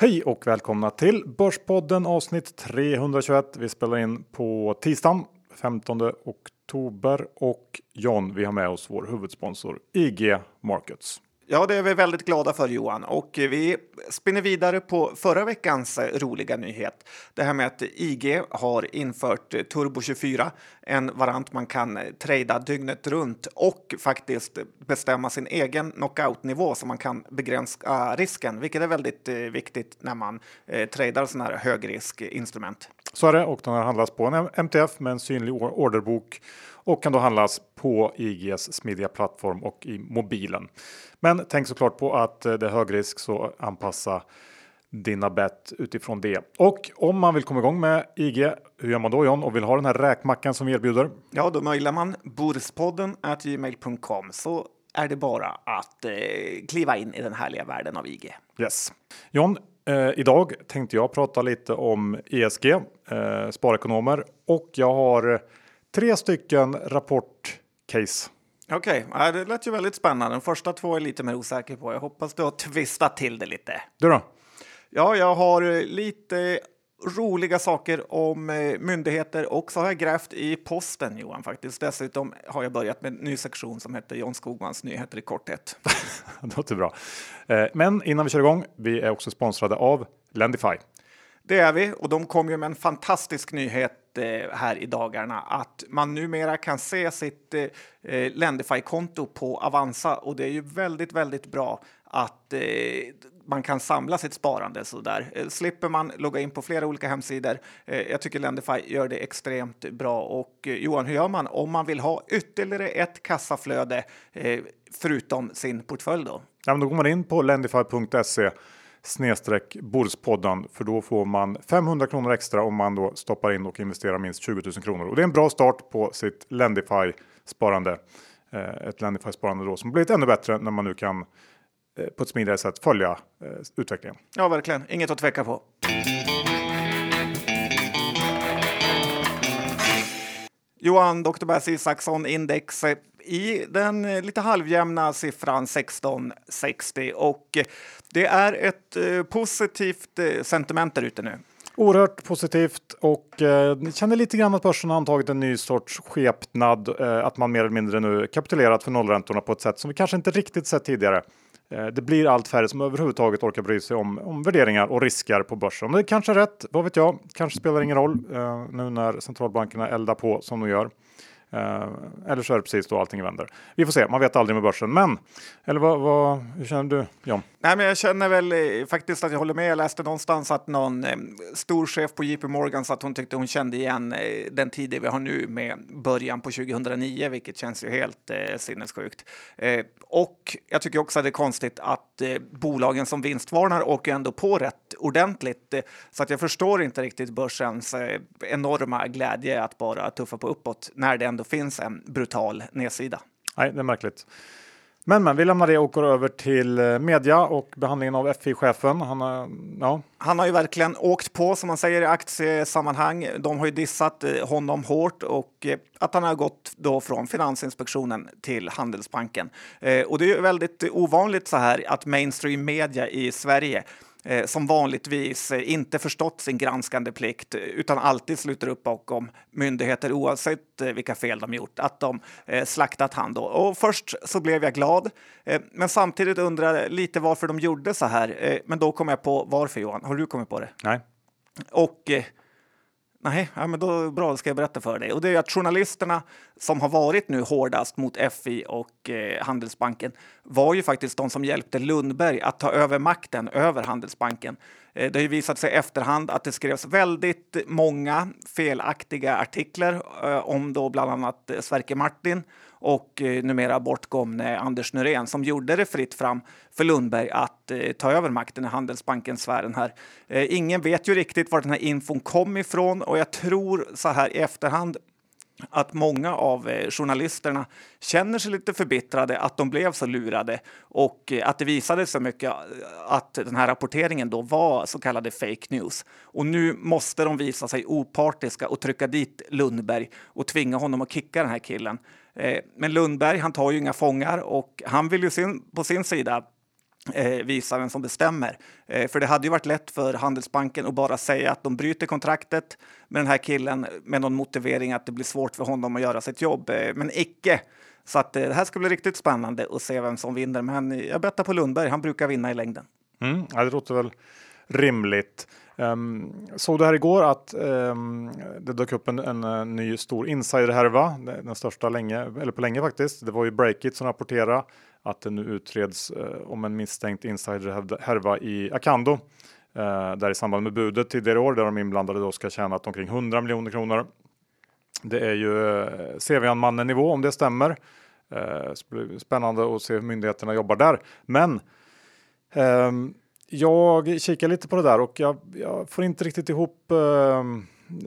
Hej och välkomna till Börspodden avsnitt 321. Vi spelar in på tisdagen 15 oktober och John, vi har med oss vår huvudsponsor IG Markets. Ja, det är vi väldigt glada för Johan. Och vi spinner vidare på förra veckans eh, roliga nyhet. Det här med att IG har infört eh, Turbo 24, en variant man kan eh, trada dygnet runt och faktiskt bestämma sin egen knockoutnivå så man kan begränsa risken, vilket är väldigt viktigt när man eh, tradar sådana här högriskinstrument. Så är det och den har handlats på en MTF med en synlig orderbok och kan då handlas på IGs smidiga plattform och i mobilen. Men tänk såklart på att det är hög risk så anpassa dina bet utifrån det. Och om man vill komma igång med IG, hur gör man då John och vill ha den här räkmackan som vi erbjuder? Ja, då mejlar man borspodden gmail.com så är det bara att eh, kliva in i den härliga världen av IG. Yes. John, eh, idag tänkte jag prata lite om ESG, eh, sparekonomer och jag har tre stycken rapportcase. Okej, okay. det lät ju väldigt spännande. De första två är lite mer osäker på. Jag hoppas du har twistat till det lite. Du då? Ja, jag har lite roliga saker om eh, myndigheter och så har jag grävt i posten Johan faktiskt. Dessutom har jag börjat med en ny sektion som heter John Skogmans nyheter i korthet. det låter bra. Eh, men innan vi kör igång, vi är också sponsrade av Lendify. Det är vi och de kom ju med en fantastisk nyhet eh, här i dagarna att man numera kan se sitt eh, eh, Lendify-konto på Avanza och det är ju väldigt, väldigt bra att eh, man kan samla sitt sparande så där. Eh, slipper man logga in på flera olika hemsidor. Eh, jag tycker Lendify gör det extremt bra. Och eh, Johan, hur gör man om man vill ha ytterligare ett kassaflöde eh, förutom sin portfölj då? Ja, men då går man in på lendify.se snedstreck Bordspodden för då får man 500 kronor extra om man då stoppar in och investerar minst 20 000 kronor. Och det är en bra start på sitt Lendify sparande. Eh, ett Lendify sparande då som blivit ännu bättre när man nu kan eh, på ett smidigare sätt följa eh, utvecklingen. Ja, verkligen. Inget att tveka på. Johan Dr. Bass Isaksson index i den eh, lite halvjämna siffran 1660 och eh, det är ett eh, positivt sentiment där ute nu. Oerhört positivt och eh, känner lite grann att börsen har antagit en ny sorts skepnad. Eh, att man mer eller mindre nu kapitulerat för nollräntorna på ett sätt som vi kanske inte riktigt sett tidigare. Eh, det blir allt färre som överhuvudtaget orkar bry sig om, om värderingar och risker på börsen. Det kanske är rätt, vad vet jag? Kanske spelar ingen roll eh, nu när centralbankerna eldar på som de gör. Eh, eller så är det precis då allting vänder. Vi får se, man vet aldrig med börsen. Men, eller vad, vad, hur känner du John? Nej, men jag känner väl eh, faktiskt att jag håller med. Jag läste någonstans att någon eh, stor chef på JP Morgan sa att hon tyckte hon kände igen eh, den tid vi har nu med början på 2009, vilket känns ju helt eh, sinnessjukt. Eh, och jag tycker också att det är konstigt att eh, bolagen som vinstvarnar åker ändå på rätt ordentligt. Eh, så att jag förstår inte riktigt börsens eh, enorma glädje att bara tuffa på uppåt när det ändå finns en brutal nedsida. Nej, det är märkligt. Men, men vi lämnar det och går över till eh, media och behandlingen av FI-chefen. Han, har, ja. han har ju verkligen åkt på som man säger i aktiesammanhang. De har ju dissat eh, honom hårt och eh, att han har gått då från Finansinspektionen till Handelsbanken. Och det är väldigt ovanligt så här att mainstream media i Sverige som vanligtvis eh, inte förstått sin granskande plikt utan alltid sluter upp bakom myndigheter oavsett eh, vilka fel de gjort, att de eh, slaktat han då. Och först så blev jag glad, eh, men samtidigt undrar jag lite varför de gjorde så här. Eh, men då kom jag på varför Johan. Har du kommit på det? Nej. Och Nej, ja, men då bra, ska jag berätta för dig. Och det är att journalisterna som har varit nu hårdast mot FI och eh, Handelsbanken var ju faktiskt de som hjälpte Lundberg att ta över makten över Handelsbanken. Eh, det har ju visat sig i efterhand att det skrevs väldigt många felaktiga artiklar eh, om då bland annat eh, Sverker Martin och eh, numera bortgångne Anders Nyrén som gjorde det fritt fram för Lundberg att eh, ta över makten i Handelsbankens sfären här. Eh, ingen vet ju riktigt var den här infon kom ifrån och jag tror så här i efterhand att många av eh, journalisterna känner sig lite förbittrade att de blev så lurade och eh, att det visade sig mycket eh, att den här rapporteringen då var så kallade fake news. Och nu måste de visa sig opartiska och trycka dit Lundberg och tvinga honom att kicka den här killen. Eh, men Lundberg, han tar ju inga fångar och han vill ju sin, på sin sida eh, visa vem som bestämmer. Eh, för det hade ju varit lätt för Handelsbanken att bara säga att de bryter kontraktet med den här killen med någon motivering att det blir svårt för honom att göra sitt jobb. Eh, men icke. Så att, eh, det här ska bli riktigt spännande att se vem som vinner. Men jag bettar på Lundberg. Han brukar vinna i längden. Mm, ja, det låter väl rimligt. Um, såg du här igår att um, det dök upp en, en, en ny stor insiderhärva, den största länge, eller på länge faktiskt. Det var ju Breakit som rapporterade att det nu utreds uh, om en misstänkt insiderhärva i Akando. Uh, där i samband med budet tidigare år där de inblandade då ska ha tjänat omkring 100 miljoner kronor. Det är ju uh, CV-mannen nivå om det stämmer. Uh, spännande att se hur myndigheterna jobbar där. Men um, jag kikar lite på det där och jag, jag får inte riktigt ihop uh,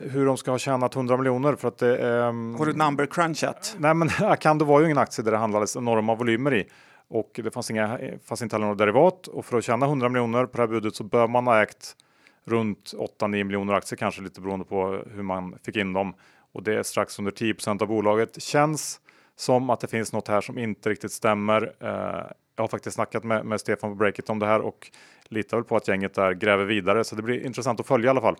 hur de ska ha tjänat 100 miljoner för att det um, Har du number crunchat? Nej, men Akando var ju ingen aktie där det handlades enorma volymer i och det fanns, inga, fanns inte heller något derivat och för att tjäna 100 miljoner på det här budet så bör man ha ägt runt 8-9 miljoner aktier kanske lite beroende på hur man fick in dem och det är strax under 10% av bolaget. Känns som att det finns något här som inte riktigt stämmer. Uh, jag har faktiskt snackat med, med Stefan på Breakit om det här och litar väl på att gänget där gräver vidare. Så det blir intressant att följa i alla fall.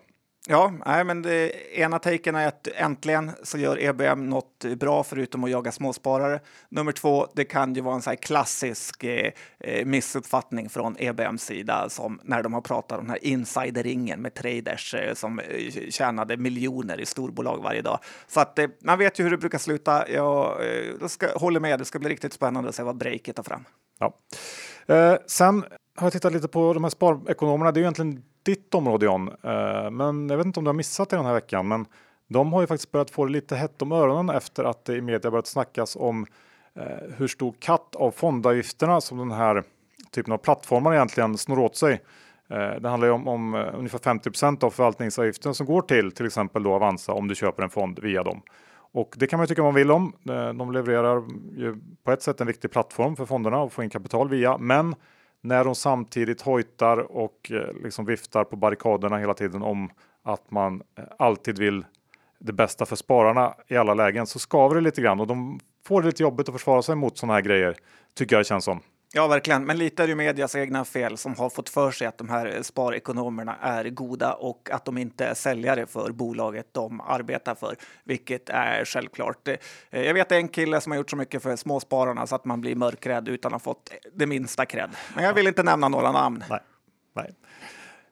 Ja, nej, men det ena taken är att äntligen så gör EBM något bra förutom att jaga småsparare. Nummer två, det kan ju vara en så här klassisk eh, eh missuppfattning från EBMs sida som när de har pratat om den här insideringen med traders eh, som eh, tjänade miljoner i storbolag varje dag. Så att eh, man vet ju hur det brukar sluta. Jag, eh, ska, håller med, det ska bli riktigt spännande att se vad breaket tar fram. Ja. Eh, sen har jag tittat lite på de här sparekonomerna. Det är egentligen ditt område John. Eh, men jag vet inte om du har missat det den här veckan. Men de har ju faktiskt börjat få det lite hett om öronen efter att det i media börjat snackas om eh, hur stor katt av fondavgifterna som den här typen av plattformar egentligen snor åt sig. Eh, det handlar ju om, om eh, ungefär 50% av förvaltningsavgiften som går till till exempel då Avanza om du köper en fond via dem. Och det kan man tycka man vill om. Eh, de levererar ju på ett sätt en viktig plattform för fonderna att få in kapital via, men när de samtidigt hojtar och eh, liksom viftar på barrikaderna hela tiden om att man eh, alltid vill det bästa för spararna i alla lägen så skaver det lite grann och de får det lite jobbigt att försvara sig mot sådana här grejer tycker jag det känns som. Ja, verkligen. Men lite är det medias egna fel som har fått för sig att de här sparekonomerna är goda och att de inte är säljare för bolaget de arbetar för, vilket är självklart. Eh, jag vet en kille som har gjort så mycket för småspararna så att man blir mörkrädd utan att ha fått det minsta cred. Men jag vill inte nämna några namn. Nej, nej.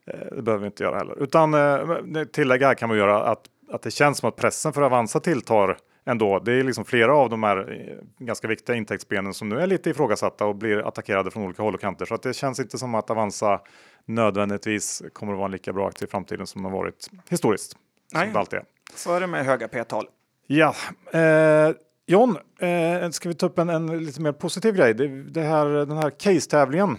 Eh, det behöver vi inte göra heller. Utan eh, tillägga kan man göra att, att det känns som att pressen för Avanza tilltar ändå. Det är liksom flera av de här eh, ganska viktiga intäktsbenen som nu är lite ifrågasatta och blir attackerade från olika håll och kanter. Så att det känns inte som att Avanza nödvändigtvis kommer att vara en lika bra aktie i framtiden som den har varit historiskt. Nej, alltid är. så är det med höga p-tal. Ja, eh, John, eh, ska vi ta upp en, en, lite mer positiv grej? Det, det här, den här case-tävlingen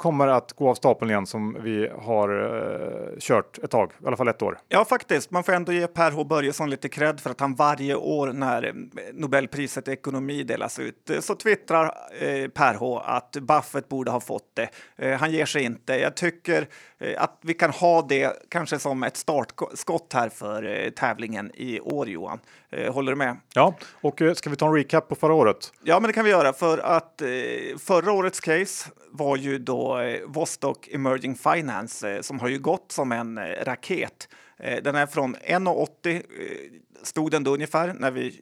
kommer att gå av stapeln igen som vi har uh, kört ett tag, i alla fall ett år. Ja, faktiskt. Man får ändå ge Per H Börjesson lite cred för att han varje år när eh, Nobelpriset i ekonomi delas ut eh, så twittrar uh, Per H att Buffett borde ha fått det. Uh, han ger sig inte. Jag tycker att vi kan ha det kanske som ett startskott här för tävlingen i år, Johan. Håller du med? Ja, och ska vi ta en recap på förra året? Ja, men det kan vi göra för att förra årets case var ju då Eh, Vostok Emerging Finance eh, som har ju gått som en eh, raket. Den är från 1,80 stod den då ungefär när vi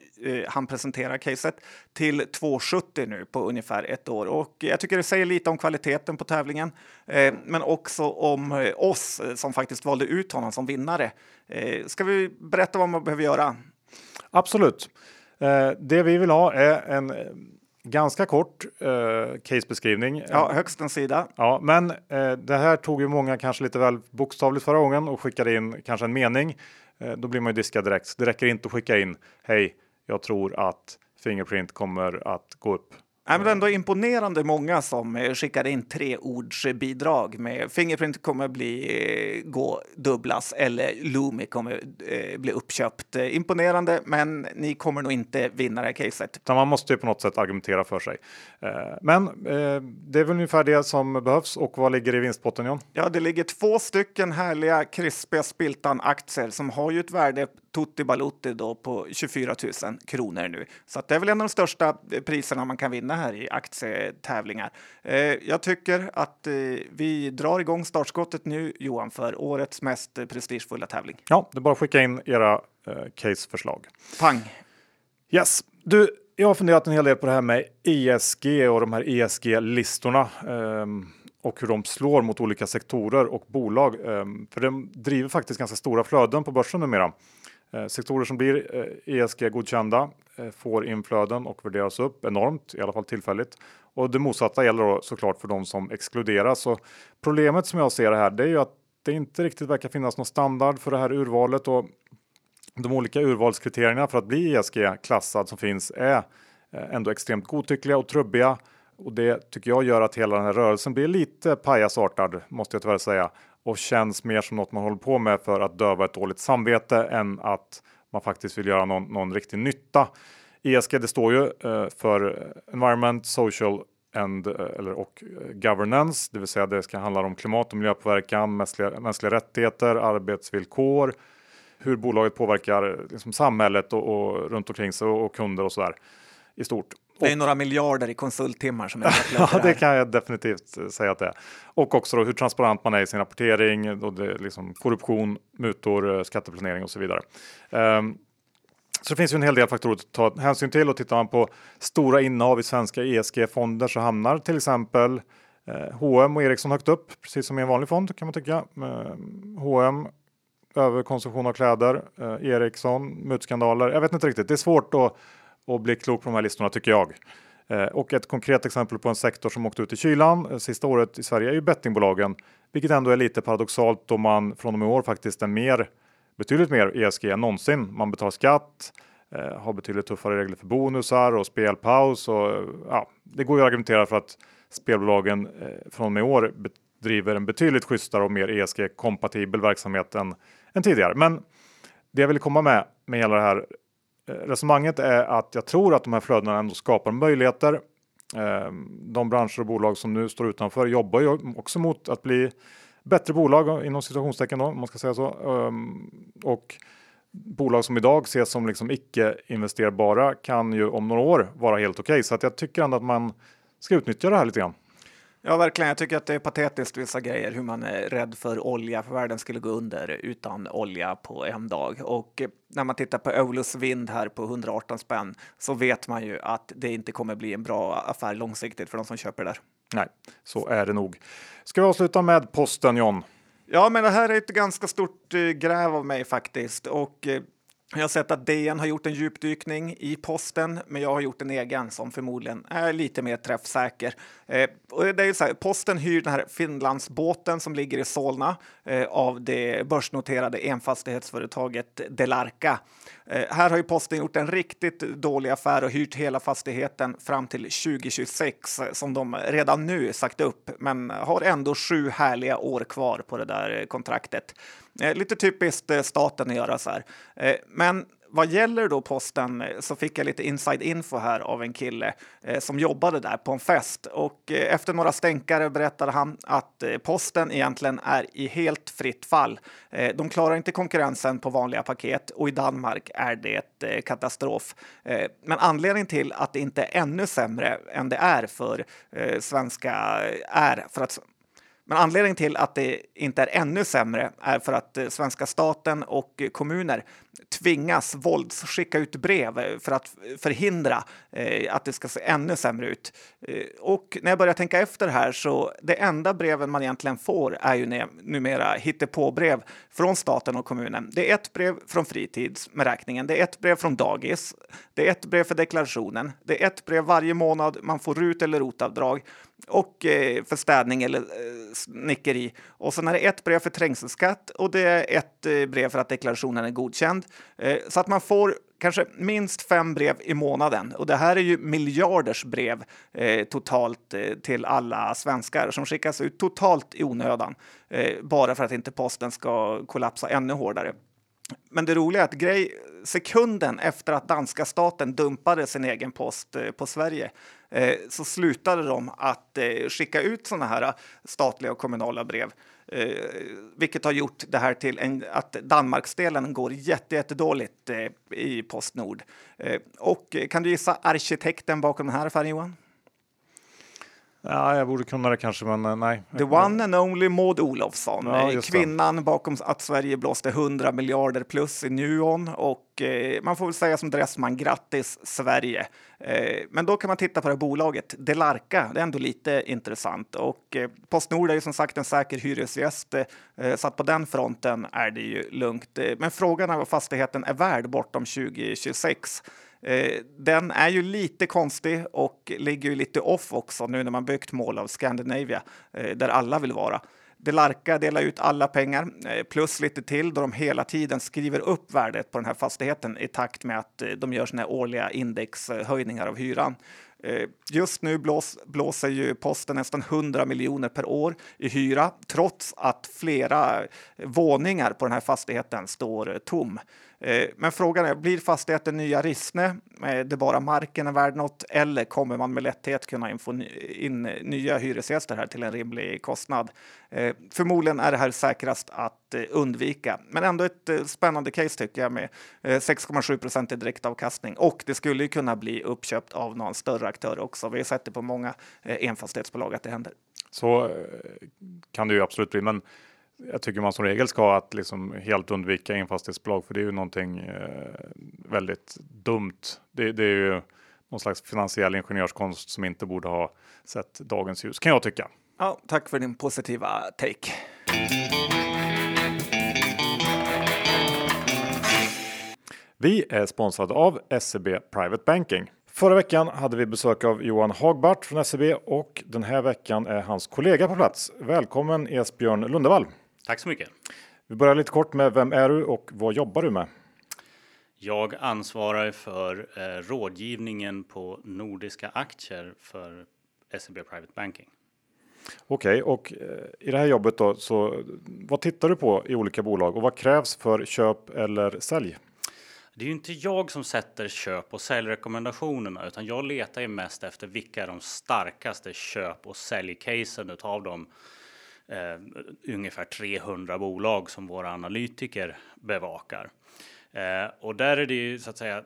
han presentera caset till 2,70 nu på ungefär ett år. Och jag tycker det säger lite om kvaliteten på tävlingen, men också om oss som faktiskt valde ut honom som vinnare. Ska vi berätta vad man behöver göra? Absolut. Det vi vill ha är en Ganska kort eh, casebeskrivning. Ja, högst en sida. Ja, men eh, det här tog ju många kanske lite väl bokstavligt förra gången och skickade in kanske en mening. Eh, då blir man ju diskad direkt. Det räcker inte att skicka in. Hej, jag tror att Fingerprint kommer att gå upp Nej, men ändå imponerande många som eh, skickade in treordsbidrag med Fingerprint kommer bli eh, gå dubblas eller Loomi kommer eh, bli uppköpt. Imponerande, men ni kommer nog inte vinna det här caset. Man måste ju på något sätt argumentera för sig. Men det är väl ungefär det som behövs. Och vad ligger i vinstpotten John? Ja, det ligger två stycken härliga krispiga spiltan aktier som har ju ett värde Tutti Balutti då på 24 000 kronor nu. Så det är väl en av de största priserna man kan vinna här i aktietävlingar. Eh, jag tycker att eh, vi drar igång startskottet nu Johan för årets mest prestigefulla tävling. Ja, det är bara att skicka in era eh, caseförslag. Pang! Yes, du, jag har funderat en hel del på det här med ESG och de här ESG-listorna. Um, och hur de slår mot olika sektorer och bolag. Ehm, för de driver faktiskt ganska stora flöden på börsen numera. Eh, sektorer som blir eh, ESG-godkända eh, får inflöden och värderas upp enormt, i alla fall tillfälligt. Och det motsatta gäller då såklart för de som exkluderas. Så problemet som jag ser det här, det är ju att det inte riktigt verkar finnas någon standard för det här urvalet och de olika urvalskriterierna för att bli ESG-klassad som finns är ändå extremt godtyckliga och trubbiga och det tycker jag gör att hela den här rörelsen blir lite pajasartad, måste jag tyvärr säga. Och känns mer som något man håller på med för att döva ett dåligt samvete än att man faktiskt vill göra någon, någon riktig nytta. ESG det står ju eh, för Environment, Social and, eh, eller, och eh, Governance, det vill säga det ska handla om klimat och miljöpåverkan, mänskliga, mänskliga rättigheter, arbetsvillkor, hur bolaget påverkar eh, liksom, samhället och, och runt omkring sig och, och kunder och sådär i stort. Det är några miljarder i konsulttimmar som är Ja, det kan jag definitivt säga att det är. Och också då hur transparent man är i sin rapportering och det liksom korruption, mutor, skatteplanering och så vidare. Um, så det finns ju en hel del faktorer att ta hänsyn till och tittar man på stora innehav i svenska ESG-fonder så hamnar till exempel eh, H&M och Ericsson högt upp, precis som i en vanlig fond kan man tycka. Eh, H&M överkonsumtion av kläder, eh, Ericsson, mutskandaler. Jag vet inte riktigt. Det är svårt att och bli klok på de här listorna tycker jag. Eh, och ett konkret exempel på en sektor som åkte ut i kylan eh, sista året i Sverige är ju bettingbolagen, vilket ändå är lite paradoxalt då man från och med år faktiskt är mer, betydligt mer ESG än någonsin. Man betalar skatt, eh, har betydligt tuffare regler för bonusar och spelpaus och ja, det går ju att argumentera för att spelbolagen från och med år driver en betydligt schysstare och mer ESG kompatibel verksamhet än, än tidigare. Men det jag vill komma med med hela det här resonemanget är att jag tror att de här flödena ändå skapar möjligheter. Ehm, de branscher och bolag som nu står utanför jobbar ju också mot att bli bättre bolag inom situationstecken då, om man ska säga så. Ehm, och bolag som idag ses som liksom icke investerbara kan ju om några år vara helt okej. Okay. Så att jag tycker ändå att man ska utnyttja det här lite grann. Ja, verkligen. Jag tycker att det är patetiskt vissa grejer, hur man är rädd för olja, för världen skulle gå under utan olja på en dag. Och eh, när man tittar på Eolus vind här på 118 spänn så vet man ju att det inte kommer bli en bra affär långsiktigt för de som köper där. Nej, så är det nog. Ska vi avsluta med posten John? Ja, men det här är ett ganska stort eh, gräv av mig faktiskt och eh, jag har sett att DN har gjort en djupdykning i posten, men jag har gjort en egen som förmodligen är lite mer träffsäker. Eh, och det är så här, posten hyr den här Finlandsbåten som ligger i Solna eh, av det börsnoterade enfastighetsföretaget Delarka. Eh, här har ju posten gjort en riktigt dålig affär och hyrt hela fastigheten fram till 2026 eh, som de redan nu sagt upp, men har ändå sju härliga år kvar på det där eh, kontraktet. Eh, lite typiskt eh, staten att göra så här. Eh, men vad gäller då posten så fick jag lite inside info här av en kille eh, som jobbade där på en fest och eh, efter några stänkare berättade han att eh, posten egentligen är i helt fritt fall. de klarar inte konkurrensen på vanliga paket och i Danmark är det katastrof. men anledningen till att det inte är ännu sämre än det är för svenska är för att men anledningen till att det inte är ännu sämre är för att eh, svenska staten och kommuner tvingas våldsskicka ut brev eh, för att förhindra eh, att det ska se ännu sämre ut. Eh, och när jag börjar tänka efter här så det enda breven man egentligen får är ju numera hittepåbrev från staten och kommunen. Det är ett brev från fritids med räkningen, det är ett brev från dagis, det är ett brev för deklarationen, det är ett brev varje månad man får RUT eller rotavdrag och eh, för städning eller eh, snickeri. Och sen är det ett brev för trängselskatt och det är ett eh, brev för att deklarationen är godkänd. Eh, så att man får kanske minst fem brev i månaden. Och det här är ju miljarders brev eh, totalt eh, till alla svenskar som skickas ut totalt i onödan eh, bara för att inte posten ska kollapsa ännu hårdare. Men det roliga är att grej, sekunden efter att danska staten dumpade sin egen post eh, på Sverige eh, så slutade de att skicka ut sådana här statliga och kommunala brev eh, vilket har gjort det här till en, att Danmarksdelen går jättedåligt jätte eh, i Postnord. Eh, och eh, kan du gissa arkitekten bakom den här affären Johan? Ja, jag borde kunna det kanske, men eh, nej. The one and only Maud Olofsson, ja, kvinnan bakom att Sverige blåste 100 miljarder plus i Nuon och eh, man får väl säga som Dressman, grattis Sverige. Eh, men då kan man titta på det här bolaget, Delarka, det är ändå lite intressant och eh, Postnord är ju som sagt en säker hyresgäst eh, så att på den fronten är det ju lugnt. Eh, men frågan är vad fastigheten är värd bortom 2026. Eh, den är ju lite konstig och ligger ju lite off också nu när man byggt Mall of Scandinavia eh, där alla vill vara. Delarka delar ut alla pengar eh, plus lite till då de hela tiden skriver upp värdet på den här fastigheten i takt med att eh, de gör sina årliga indexhöjningar av hyran. Eh, just nu blås, blåser ju posten nästan 100 miljoner per år i hyra trots att flera eh, våningar på den här fastigheten står tom. Eh, men frågan är, blir fastigheten nya Rissne eh, det bara marken är värd något eller kommer man med lätthet kunna få in eh, nya hyresgäster här till en rimlig kostnad? Förmodligen är det här säkrast att undvika, men ändå ett spännande case tycker jag med 6,7 procent i direktavkastning och det skulle ju kunna bli uppköpt av någon större aktör också. Vi har sett det på många enfastighetsbolag att det händer. Så kan det ju absolut bli, men jag tycker man som regel ska att liksom helt undvika enfastighetsbolag för det är ju någonting eh, väldigt dumt. Det, det, är ju någon slags finansiell ingenjörskonst som inte borde ha sett dagens ljus kan jag tycka. Ja, tack för din positiva take. Vi är sponsrade av SEB Private Banking. Förra veckan hade vi besök av Johan Hagbart från SEB och den här veckan är hans kollega på plats. Välkommen Esbjörn Lundevall. Tack så mycket. Vi börjar lite kort med vem är du och vad jobbar du med? Jag ansvarar för eh, rådgivningen på nordiska aktier för SEB Private Banking. Okej, okay, och eh, i det här jobbet då, så vad tittar du på i olika bolag och vad krävs för köp eller sälj? Det är ju inte jag som sätter köp och säljrekommendationerna, utan jag letar ju mest efter vilka är de starkaste köp och säljcasen utav dem eh, ungefär 300 bolag som våra analytiker bevakar. Eh, och där är det ju så att säga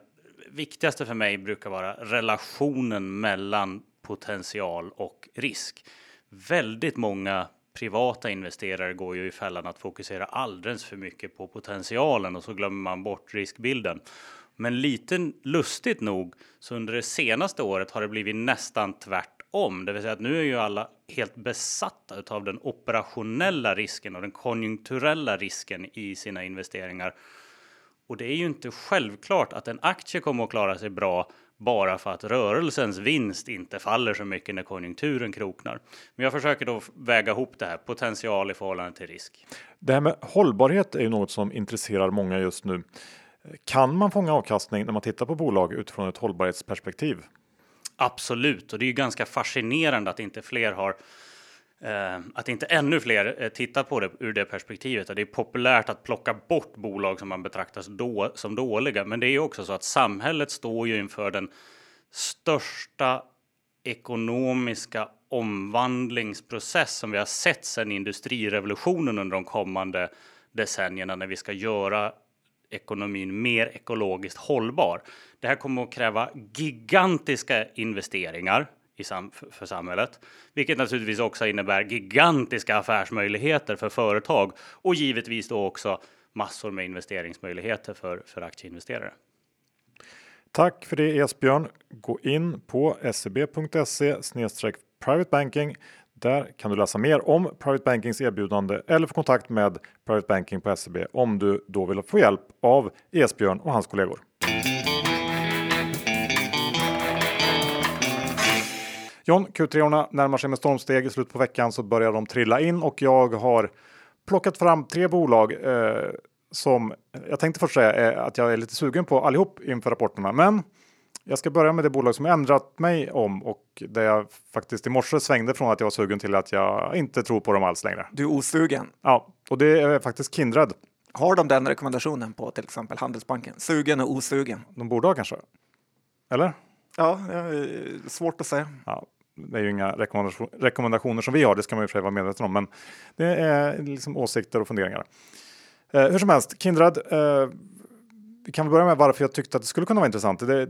viktigaste för mig brukar vara relationen mellan potential och risk. Väldigt många privata investerare går ju i fällan att fokusera alldeles för mycket på potentialen och så glömmer man bort riskbilden. Men lite lustigt nog så under det senaste året har det blivit nästan tvärt om, det vill säga att nu är ju alla helt besatta av den operationella risken och den konjunkturella risken i sina investeringar. Och det är ju inte självklart att en aktie kommer att klara sig bra bara för att rörelsens vinst inte faller så mycket när konjunkturen kroknar. Men jag försöker då väga ihop det här potential i förhållande till risk. Det här med hållbarhet är ju något som intresserar många just nu. Kan man fånga avkastning när man tittar på bolag utifrån ett hållbarhetsperspektiv? Absolut, och det är ju ganska fascinerande att inte fler har eh, att inte ännu fler eh, tittar på det ur det perspektivet. Det är populärt att plocka bort bolag som man betraktar då, som dåliga, men det är ju också så att samhället står ju inför den största ekonomiska omvandlingsprocess som vi har sett sedan industrirevolutionen under de kommande decennierna när vi ska göra ekonomin mer ekologiskt hållbar. Det här kommer att kräva gigantiska investeringar i sam för samhället, vilket naturligtvis också innebär gigantiska affärsmöjligheter för företag och givetvis då också massor med investeringsmöjligheter för, för aktieinvesterare. Tack för det Esbjörn. Gå in på seb.se private banking där kan du läsa mer om Private Bankings erbjudande eller få kontakt med Private Banking på SEB om du då vill få hjälp av Esbjörn och hans kollegor. John, Q3 närmar sig med stormsteg. I slutet på veckan så börjar de trilla in och jag har plockat fram tre bolag eh, som jag tänkte först säga att jag är lite sugen på allihop inför rapporterna. Men jag ska börja med det bolag som jag ändrat mig om och där jag faktiskt i morse svängde från att jag var sugen till att jag inte tror på dem alls längre. Du är osugen? Ja, och det är faktiskt Kindred. Har de den rekommendationen på till exempel Handelsbanken? Sugen och osugen? De borde ha kanske? Eller? Ja, svårt att säga. Ja. det är ju inga rekommendationer som vi har, det ska man ju för sig vara medveten om, men det är liksom åsikter och funderingar. Eh, hur som helst, Kindred. Eh, vi kan börja med varför jag tyckte att det skulle kunna vara intressant. Det,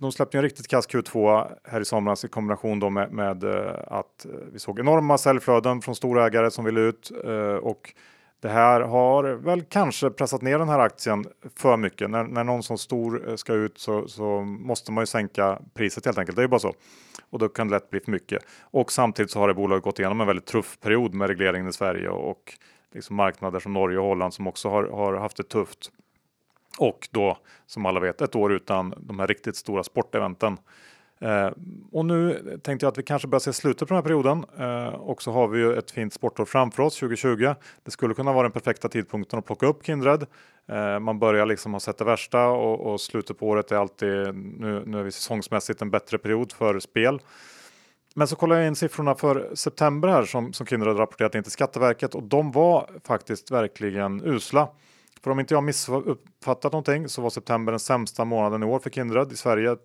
de släppte ju en riktigt kass Q2 här i somras i kombination då med, med eh, att eh, vi såg enorma säljflöden från storägare som ville ut eh, och det här har väl kanske pressat ner den här aktien för mycket. När, när någon som stor ska ut så, så, måste man ju sänka priset helt enkelt. Det är ju bara så. Och då kan det lätt bli för mycket. Och samtidigt så har det bolaget gått igenom en väldigt tuff period med regleringen i Sverige och liksom marknader som Norge och Holland som också har, har haft det tufft. Och då som alla vet ett år utan de här riktigt stora sporteventen. Eh, och nu tänkte jag att vi kanske börjar se slutet på den här perioden eh, och så har vi ju ett fint sportår framför oss 2020. Det skulle kunna vara den perfekta tidpunkten att plocka upp Kindred. Eh, man börjar liksom ha sett det värsta och, och slutet på året är alltid nu, nu är vi säsongsmässigt en bättre period för spel. Men så kollar jag in siffrorna för september här som, som Kindred rapporterat in till Skatteverket och de var faktiskt verkligen usla. För om inte jag missuppfattat någonting så var september den sämsta månaden i år för Kindred i Sverige.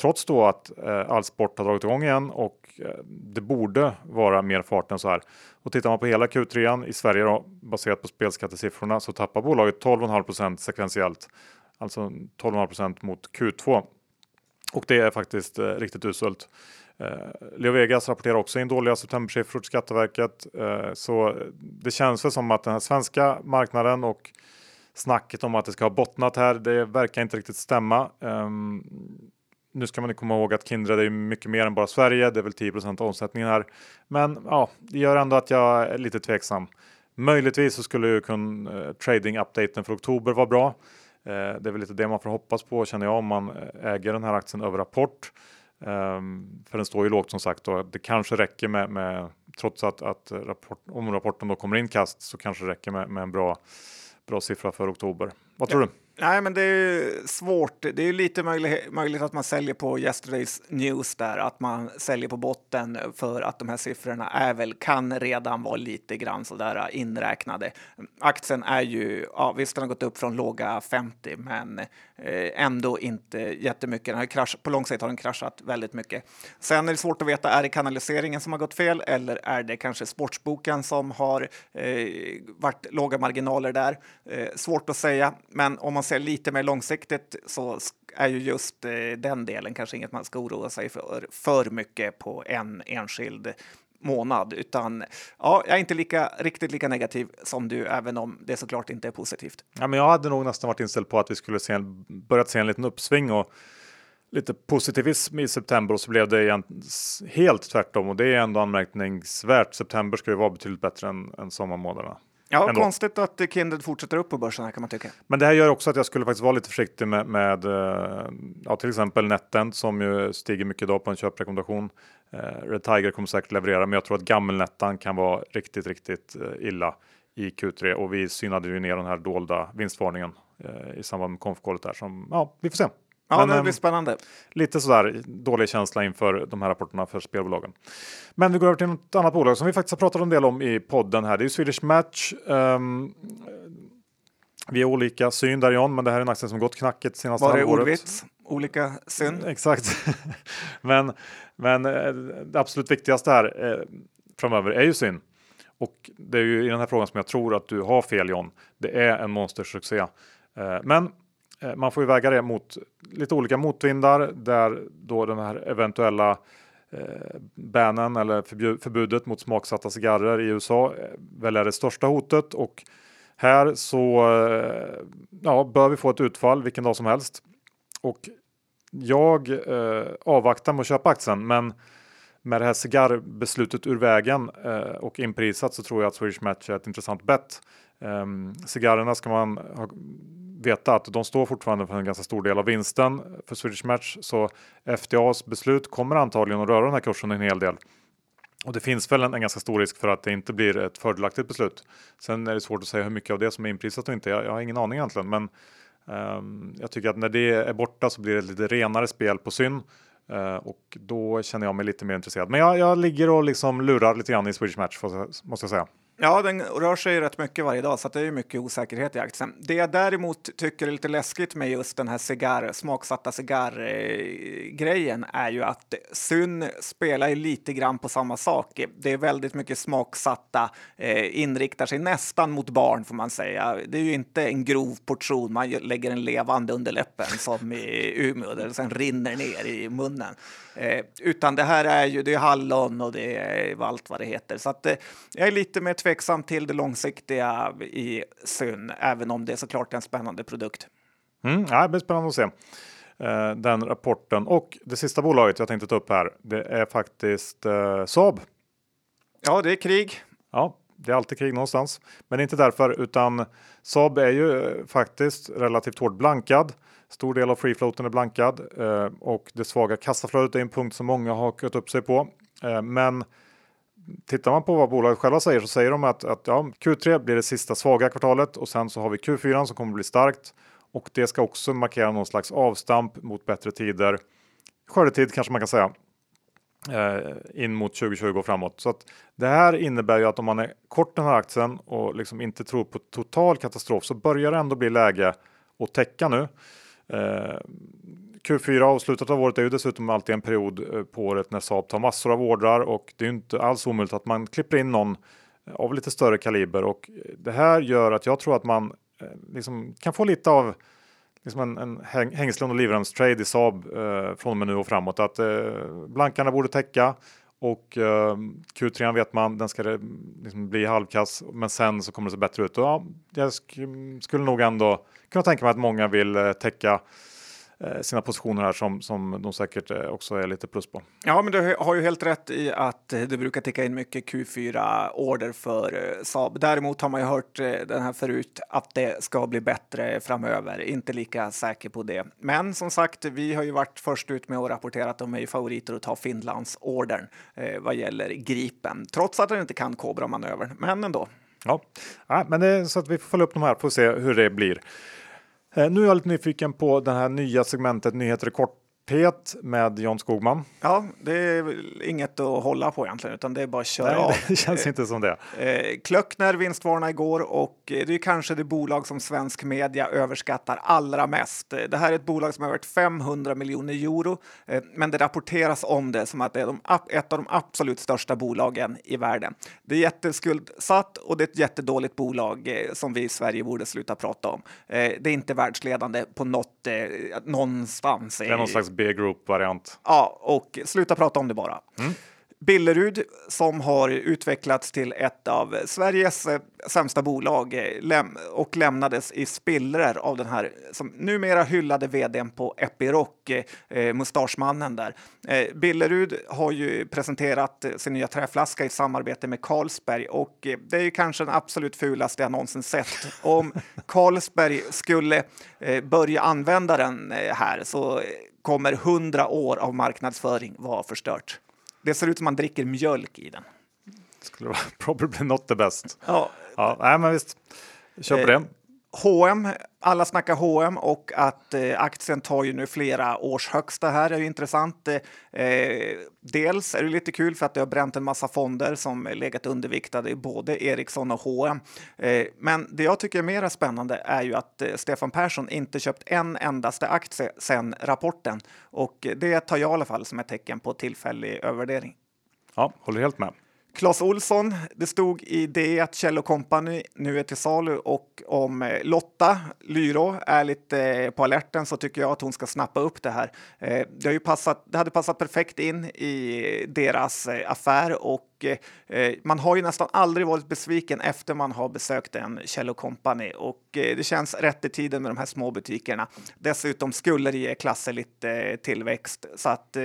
Trots då att eh, all sport har dragit igång igen och eh, det borde vara mer fart än så här. Och tittar man på hela Q3 i Sverige då, baserat på spelskattesiffrorna så tappar bolaget 12,5% sekventiellt. Alltså 12,5% mot Q2. Och det är faktiskt eh, riktigt uselt. Eh, Leo Vegas rapporterar också in dåliga septembersiffror till Skatteverket. Eh, så det känns väl som att den här svenska marknaden och snacket om att det ska ha bottnat här, det verkar inte riktigt stämma. Um, nu ska man komma ihåg att Kindred är mycket mer än bara Sverige. Det är väl 10 av omsättningen här. Men ja, det gör ändå att jag är lite tveksam. Möjligtvis så skulle ju kun, eh, trading-updaten för oktober vara bra. Eh, det är väl lite det man får hoppas på känner jag om man eh, äger den här aktien över rapport. Um, för den står ju lågt som sagt och det kanske räcker med, med trots att, att rapport, om rapporten då kommer in kast så kanske det räcker med, med en bra bra siffra för oktober. Vad tror ja. du? Nej, men det är svårt. Det är lite möjligt, möjligt att man säljer på yesterdays news där, att man säljer på botten för att de här siffrorna är väl, kan redan vara lite grann sådär inräknade. Aktien är ju, ja visst den har gått upp från låga 50, men Eh, ändå inte jättemycket. Den har krasch, på lång sikt har den kraschat väldigt mycket. Sen är det svårt att veta, är det kanaliseringen som har gått fel eller är det kanske sportsboken som har eh, varit låga marginaler där? Eh, svårt att säga, men om man ser lite mer långsiktigt så är ju just eh, den delen kanske inget man ska oroa sig för för mycket på en enskild månad, utan ja, jag är inte lika, riktigt lika negativ som du, även om det såklart inte är positivt. Ja, men jag hade nog nästan varit inställd på att vi skulle se en, börjat se en liten uppsving och lite positivism i september och så blev det igen helt tvärtom och det är ändå anmärkningsvärt. September ska ju vara betydligt bättre än, än sommarmånaderna. Ja, ändå. konstigt att Kindred fortsätter upp på börsen här kan man tycka. Men det här gör också att jag skulle faktiskt vara lite försiktig med, med eh, ja, till exempel NetEnt som ju stiger mycket idag på en köprekommendation. Eh, Red Tiger kommer säkert leverera, men jag tror att gammelnettan kan vara riktigt, riktigt eh, illa i Q3 och vi synade ju ner den här dolda vinstvarningen eh, i samband med konfkålet där som ja, vi får se. Ja, Men, det blir ehm, spännande. Lite sådär dålig känsla inför de här rapporterna för spelbolagen. Men vi går över till något annat bolag som vi faktiskt har pratat en del om i podden här. Det är Swedish Match. Um, vi har olika syn där John, men det här är en aktie som gått knackigt senaste halvåret. Var det ordvits? Olika syn? Mm, exakt. men, men eh, det absolut viktigaste här eh, framöver är ju syn. Och det är ju i den här frågan som jag tror att du har fel John. Det är en monstersuccé. Eh, men Eh, man får ju väga det mot lite olika motvindar där då den här eventuella eh, bannen eller förbudet mot smaksatta cigarrer i USA eh, väl är det största hotet och här så eh, ja, bör vi få ett utfall vilken dag som helst. Och jag eh, avvaktar med att köpa aktien men med det här cigarrbeslutet ur vägen eh, och inprisat så tror jag att Swedish Match är ett intressant bett. Um, ehm, cigarrerna ska man ha veta att de står fortfarande för en ganska stor del av vinsten för Swedish Match. Så FDAs beslut kommer antagligen att röra den här kursen en hel del. Och det finns väl en, en, ganska stor risk för att det inte blir ett fördelaktigt beslut. Sen är det svårt att säga hur mycket av det som är inprisat och inte. Jag, jag har ingen aning egentligen, men um, jag tycker att när det är borta så blir det lite renare spel på syn. Uh, och då känner jag mig lite mer intresserad. Men jag, jag ligger och liksom lurar lite grann i Swedish Match måste jag säga. Ja, den rör sig rätt mycket varje dag så det är mycket osäkerhet i aktien. Det jag däremot tycker är lite läskigt med just den här cigarr, smaksatta cigarrgrejen är ju att Syn spelar ju lite grann på samma sak. Det är väldigt mycket smaksatta, eh, inriktar sig nästan mot barn får man säga. Det är ju inte en grov portion, man lägger en levande under läppen som i Umeå där det sen rinner ner i munnen. Eh, utan det här är ju det är hallon och det är allt vad det heter. Så att, eh, jag är lite mer tveksam till det långsiktiga i Syn, även om det är såklart en spännande produkt. Mm, ja, det blir spännande att se eh, den rapporten. Och det sista bolaget jag tänkte ta upp här, det är faktiskt eh, Saab. Ja, det är krig. Ja, det är alltid krig någonstans, men inte därför, utan Saab är ju eh, faktiskt relativt hårt blankad. Stor del av free floaten är blankad eh, och det svaga kassaflödet är en punkt som många har hakat upp sig på. Eh, men tittar man på vad bolaget själva säger så säger de att, att ja, Q3 blir det sista svaga kvartalet och sen så har vi Q4 som kommer bli starkt och det ska också markera någon slags avstamp mot bättre tider. Skördetid kanske man kan säga eh, in mot 2020 och framåt. Så att det här innebär ju att om man är kort den här aktien och liksom inte tror på total katastrof så börjar det ändå bli läge att täcka nu. Eh, Q4 avslutat av året är ju dessutom alltid en period eh, på året när Saab tar massor av ordrar och det är inte alls omöjligt att man klipper in någon eh, av lite större kaliber och eh, det här gör att jag tror att man liksom kan få lite av liksom en, en häng, hängslen och livremstrade i Saab eh, från och med nu och framåt. Att eh, blankarna borde täcka och eh, Q3 vet man, den ska liksom bli halvkass, men sen så kommer det se bättre ut. Och, ja, jag sk skulle nog ändå kunna tänka mig att många vill eh, täcka sina positioner här som, som de säkert eh, också är lite plus på. Ja, men du har ju helt rätt i att det brukar ticka in mycket Q4-order för eh, Saab. Däremot har man ju hört den här förut att det ska bli bättre framöver. Inte lika säker på det. Men som sagt, vi har ju varit först ut med att rapportera att de är favoriter att ta Finlands ordern eh, vad gäller Gripen, trots att den inte kan Cobra-manövern. Men ändå. Ja, ja men det, så att vi får följa upp de här för att se hur det blir. Eh, nu är jag lite nyfiken på det här nya segmentet nyheter i korthet med John Skogman. Ja, det är inget att hålla på egentligen, utan det är bara att köra Nej, av. Det känns inte som det. Eh, Klöckner vinstvarna igår och det är kanske det bolag som svensk media överskattar allra mest. Det här är ett bolag som har varit 500 miljoner euro, eh, men det rapporteras om det som att det är de, ett av de absolut största bolagen i världen. Det är jätteskuldsatt och det är ett jättedåligt bolag eh, som vi i Sverige borde sluta prata om. Det är inte världsledande på något någonstans. Det är någon slags B-group-variant. Ja, och sluta prata om det bara. Mm. Billerud som har utvecklats till ett av Sveriges eh, sämsta bolag eh, och lämnades i spillror av den här som numera hyllade vdn på Epiroc, eh, mustaschmannen där. Eh, Billerud har ju presenterat sin nya träflaska i samarbete med Carlsberg och det är ju kanske den absolut fulaste jag någonsin sett. Om Carlsberg skulle börja använda den här så kommer hundra år av marknadsföring vara förstört. Det ser ut som man dricker mjölk i den. Skulle vara probably not the best. Ja, ja nej, men visst. Kör på det. H&M, alla snackar H&M och att eh, aktien tar ju nu flera års högsta här är ju intressant. Eh, dels är det lite kul för att det har bränt en massa fonder som legat underviktade i både Ericsson och H&M. Eh, men det jag tycker är mer spännande är ju att eh, Stefan Persson inte köpt en endaste aktie sedan rapporten och det tar jag i alla fall som ett tecken på tillfällig övervärdering. Ja, håller helt med. Clas Olsson, det stod i det att Kjell Company nu är till salu och om eh, Lotta Lyro är lite eh, på alerten så tycker jag att hon ska snappa upp det här. Eh, det, har ju passat, det hade passat perfekt in i deras affär och Eh, eh, man har ju nästan aldrig varit besviken efter man har besökt en Kjell Company och eh, det känns rätt i tiden med de här små butikerna. Dessutom skulle det ge klasser lite tillväxt så att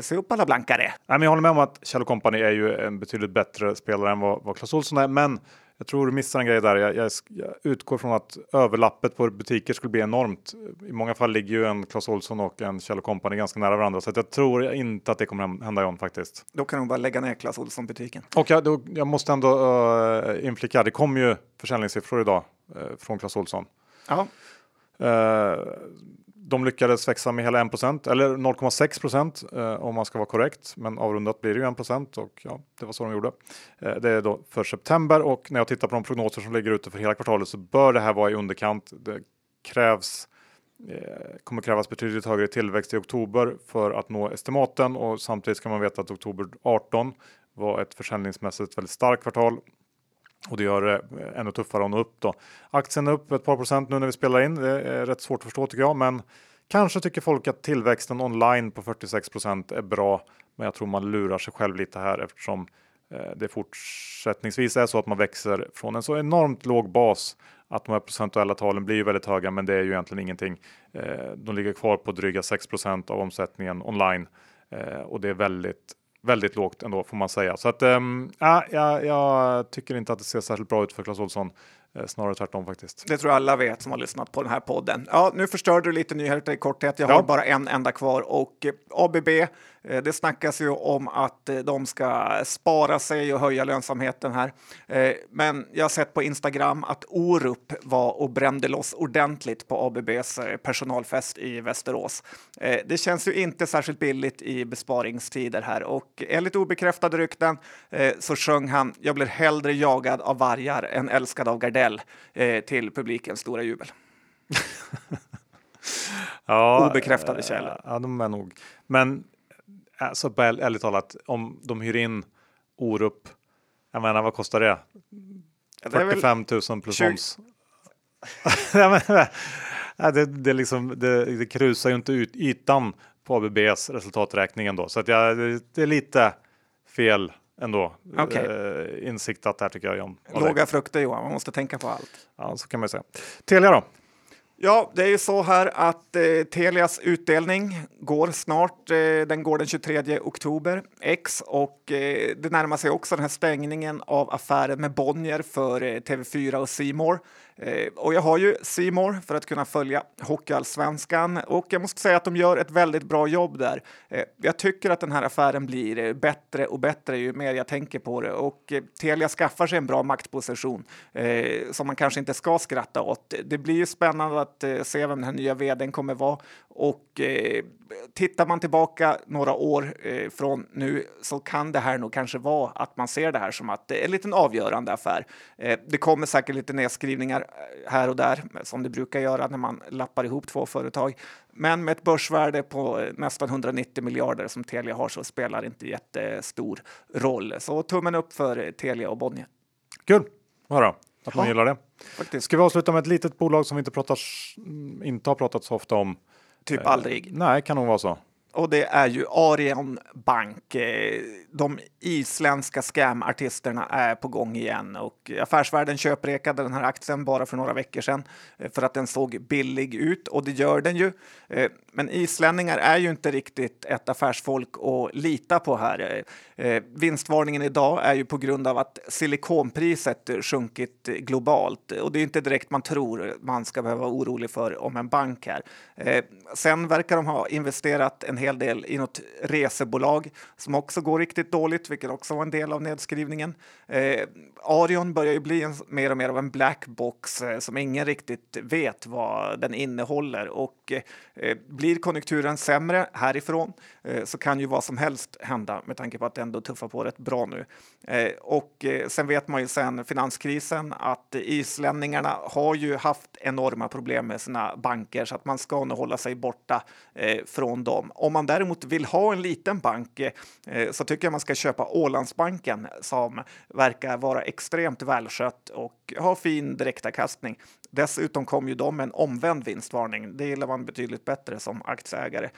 se upp alla blankare. Nej, men jag håller med om att Kjell Company är ju en betydligt bättre spelare än vad, vad Clas Ohlson är, men jag tror du missar en grej där. Jag, jag, jag, utgår från att överlappet på butiker skulle bli enormt. I många fall ligger ju en Clas Ohlson och en Kjell Company ganska nära varandra, så jag tror inte att det kommer hända igen faktiskt. Då kan de bara lägga ner Clas Ohlson butiken. Och jag, då, jag måste ändå uh, inflika, det kom ju försäljningssiffror idag uh, från Clas Ohlson. Ja. Uh, de lyckades växa med hela 1 eller 0,6% eh, om man ska vara korrekt. Men avrundat blir det ju 1% och ja, det var så de gjorde. Eh, det är då för september och när jag tittar på de prognoser som ligger ute för hela kvartalet så bör det här vara i underkant. Det krävs eh, kommer krävas betydligt högre tillväxt i oktober för att nå estimaten och samtidigt ska man veta att oktober 18 var ett försäljningsmässigt väldigt starkt kvartal och det gör det eh, ännu tuffare att nå upp då. Aktien är upp ett par procent nu när vi spelar in. Det är rätt svårt att förstå tycker jag, men kanske tycker folk att tillväxten online på 46 procent är bra. Men jag tror man lurar sig själv lite här eftersom eh, det fortsättningsvis är så att man växer från en så enormt låg bas att de här procentuella talen blir väldigt höga, men det är ju egentligen ingenting. Eh, de ligger kvar på dryga 6% av omsättningen online och det är väldigt väldigt lågt ändå får man säga. Så att ähm, ja, jag tycker inte att det ser särskilt bra ut för Clas Ohlson. Eh, snarare tvärtom faktiskt. Det tror jag alla vet som har lyssnat på den här podden. Ja, nu förstörde du lite nyheter i korthet. Jag har ja. bara en enda kvar och eh, ABB Eh, det snackas ju om att de ska spara sig och höja lönsamheten här. Men jag har sett på Instagram att Orup var och brände loss ordentligt på ABBs personalfest i Västerås. Det känns ju inte särskilt billigt i besparingstider här och enligt obekräftade rykten så sjöng han “Jag blir hellre jagad av vargar än älskad av Gardell” till publikens stora jubel. ja, Obekräftade källor. Ja, de är nog. Men alltså ärligt talat, om de hyr in Orup, jag menar vad kostar det? 45 000 plus 20... moms. det, det, liksom, det, det krusar ju inte ut ytan på ABBs resultaträkning ändå, så att jag, det är lite fel ändå. Okay. Eh, insiktat här tycker jag John. Låga frukter Johan, man måste tänka på allt. Ja, så kan man säga. Telia då? Ja, det är ju så här att eh, Telias utdelning går snart. Eh, den går den 23 oktober, X, och eh, det närmar sig också den här stängningen av affären med Bonnier för eh, TV4 och Simor. Eh, och jag har ju Simor för att kunna följa Hockeyallsvenskan och jag måste säga att de gör ett väldigt bra jobb där. Eh, jag tycker att den här affären blir eh, bättre och bättre ju mer jag tänker på det och Telia skaffar sig en bra maktposition som man kanske inte ska skratta åt. Det blir ju spännande att se vem den här nya vdn kommer vara och tittar man tillbaka några år eh, från nu så kan det här nog kanske vara att man ser det här som att det är en liten avgörande affär. Eh, det kommer säkert lite nedskrivningar eh, här och där som det brukar göra när man lappar ihop två företag. Men med ett börsvärde på eh, nästan 190 miljarder som Telia har så spelar det inte jättestor roll. Så tummen upp för Telia och Bonnier. Kul att höra att man gillar det. Faktiskt. Ska vi avsluta med ett litet bolag som vi inte, pratar, inte har pratat så ofta om Typ eh, aldrig. Nej, kan nog vara så. Och det är ju Arion Bank. Eh, de isländska scamartisterna är på gång igen och Affärsvärlden köprekade den här aktien bara för några veckor sedan eh, för att den såg billig ut och det gör den ju. Eh, men islänningar är ju inte riktigt ett affärsfolk att lita på här. Vinstvarningen idag är ju på grund av att silikonpriset sjunkit globalt och det är inte direkt man tror man ska behöva vara orolig för om en bank här. Sen verkar de ha investerat en hel del i något resebolag som också går riktigt dåligt, vilket också var en del av nedskrivningen. Eh, Arion börjar ju bli en, mer och mer av en blackbox eh, som ingen riktigt vet vad den innehåller och eh, eh blir konjunkturen sämre härifrån Eh, så kan ju vad som helst hända med tanke på att det ändå tuffar på rätt bra nu. Eh, och eh, sen vet man ju sen finanskrisen att islänningarna har ju haft enorma problem med sina banker så att man ska nog hålla sig borta från dem. Om man däremot vill ha en liten bank så tycker jag man ska köpa Ålandsbanken som verkar vara extremt välskött och har fin direktavkastning. Dessutom kom ju de med en omvänd vinstvarning. Det gillar man betydligt bättre som aktieägare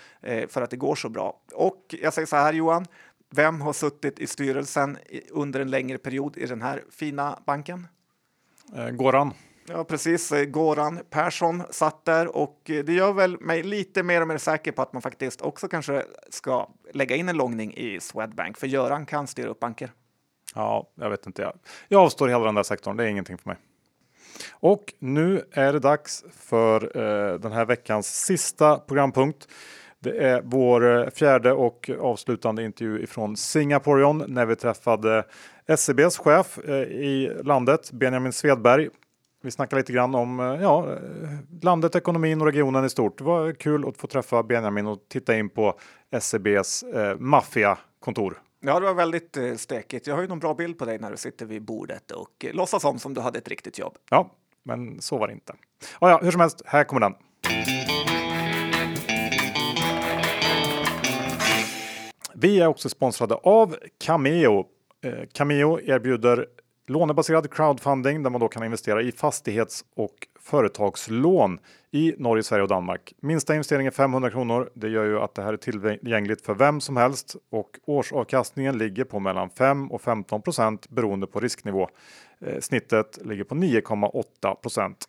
för att det går så bra. Och jag säger så här Johan, vem har suttit i styrelsen under en längre period i den här fina banken? Eh, Goran. Ja, precis. Eh, Goran Persson satt där och det gör väl mig lite mer och mer säker på att man faktiskt också kanske ska lägga in en långning i Swedbank, för Göran kan styra upp banker. Ja, jag vet inte. Jag, jag avstår hela den där sektorn. Det är ingenting för mig. Och nu är det dags för eh, den här veckans sista programpunkt. Det är vår eh, fjärde och avslutande intervju ifrån Singaporion när vi träffade SEBs chef eh, i landet, Benjamin Svedberg. Vi snackar lite grann om eh, ja, landet, ekonomin och regionen i stort. Det var kul att få träffa Benjamin och titta in på SEBs eh, maffiakontor. Ja, det var väldigt eh, stekigt. Jag har ju någon bra bild på dig när du sitter vid bordet och eh, låtsas om som du hade ett riktigt jobb. Ja, men så var det inte. Ja, ja, hur som helst, här kommer den. Vi är också sponsrade av Cameo. Eh, Cameo erbjuder lånebaserad crowdfunding där man då kan investera i fastighets och företagslån i Norge, Sverige och Danmark. Minsta investering är 500 kronor. Det gör ju att det här är tillgängligt för vem som helst och årsavkastningen ligger på mellan 5 och 15 procent beroende på risknivå. Eh, snittet ligger på 9,8 procent.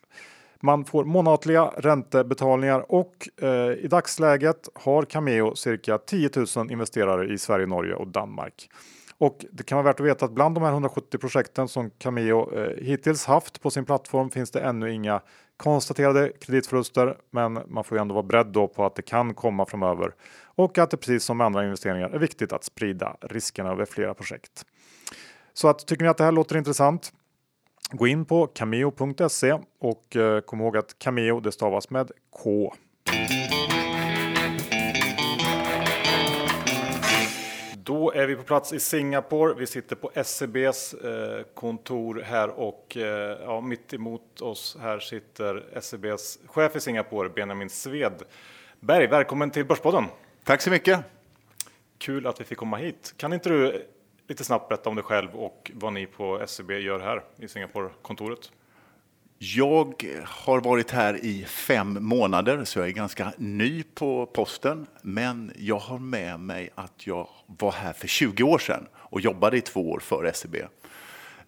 Man får månatliga räntebetalningar och eh, i dagsläget har Cameo cirka 10 000 investerare i Sverige, Norge och Danmark. Och det kan vara värt att veta att bland de här 170 projekten som Cameo eh, hittills haft på sin plattform finns det ännu inga konstaterade kreditförluster. Men man får ju ändå vara beredd då på att det kan komma framöver och att det precis som med andra investeringar är viktigt att sprida riskerna över flera projekt. Så att tycker ni att det här låter intressant? Gå in på cameo.se och eh, kom ihåg att Cameo det stavas med K. Då är vi på plats i Singapore. Vi sitter på SEBs eh, kontor här och eh, ja, mitt emot oss här sitter SEBs chef i Singapore, Benjamin Svedberg. Välkommen till Börspodden! Tack så mycket! Kul att vi fick komma hit. Kan inte du lite snabbt berätta om dig själv och vad ni på SEB gör här i Singapore-kontoret? Jag har varit här i fem månader, så jag är ganska ny på posten. Men jag har med mig att jag var här för 20 år sedan och jobbade i två år för SEB.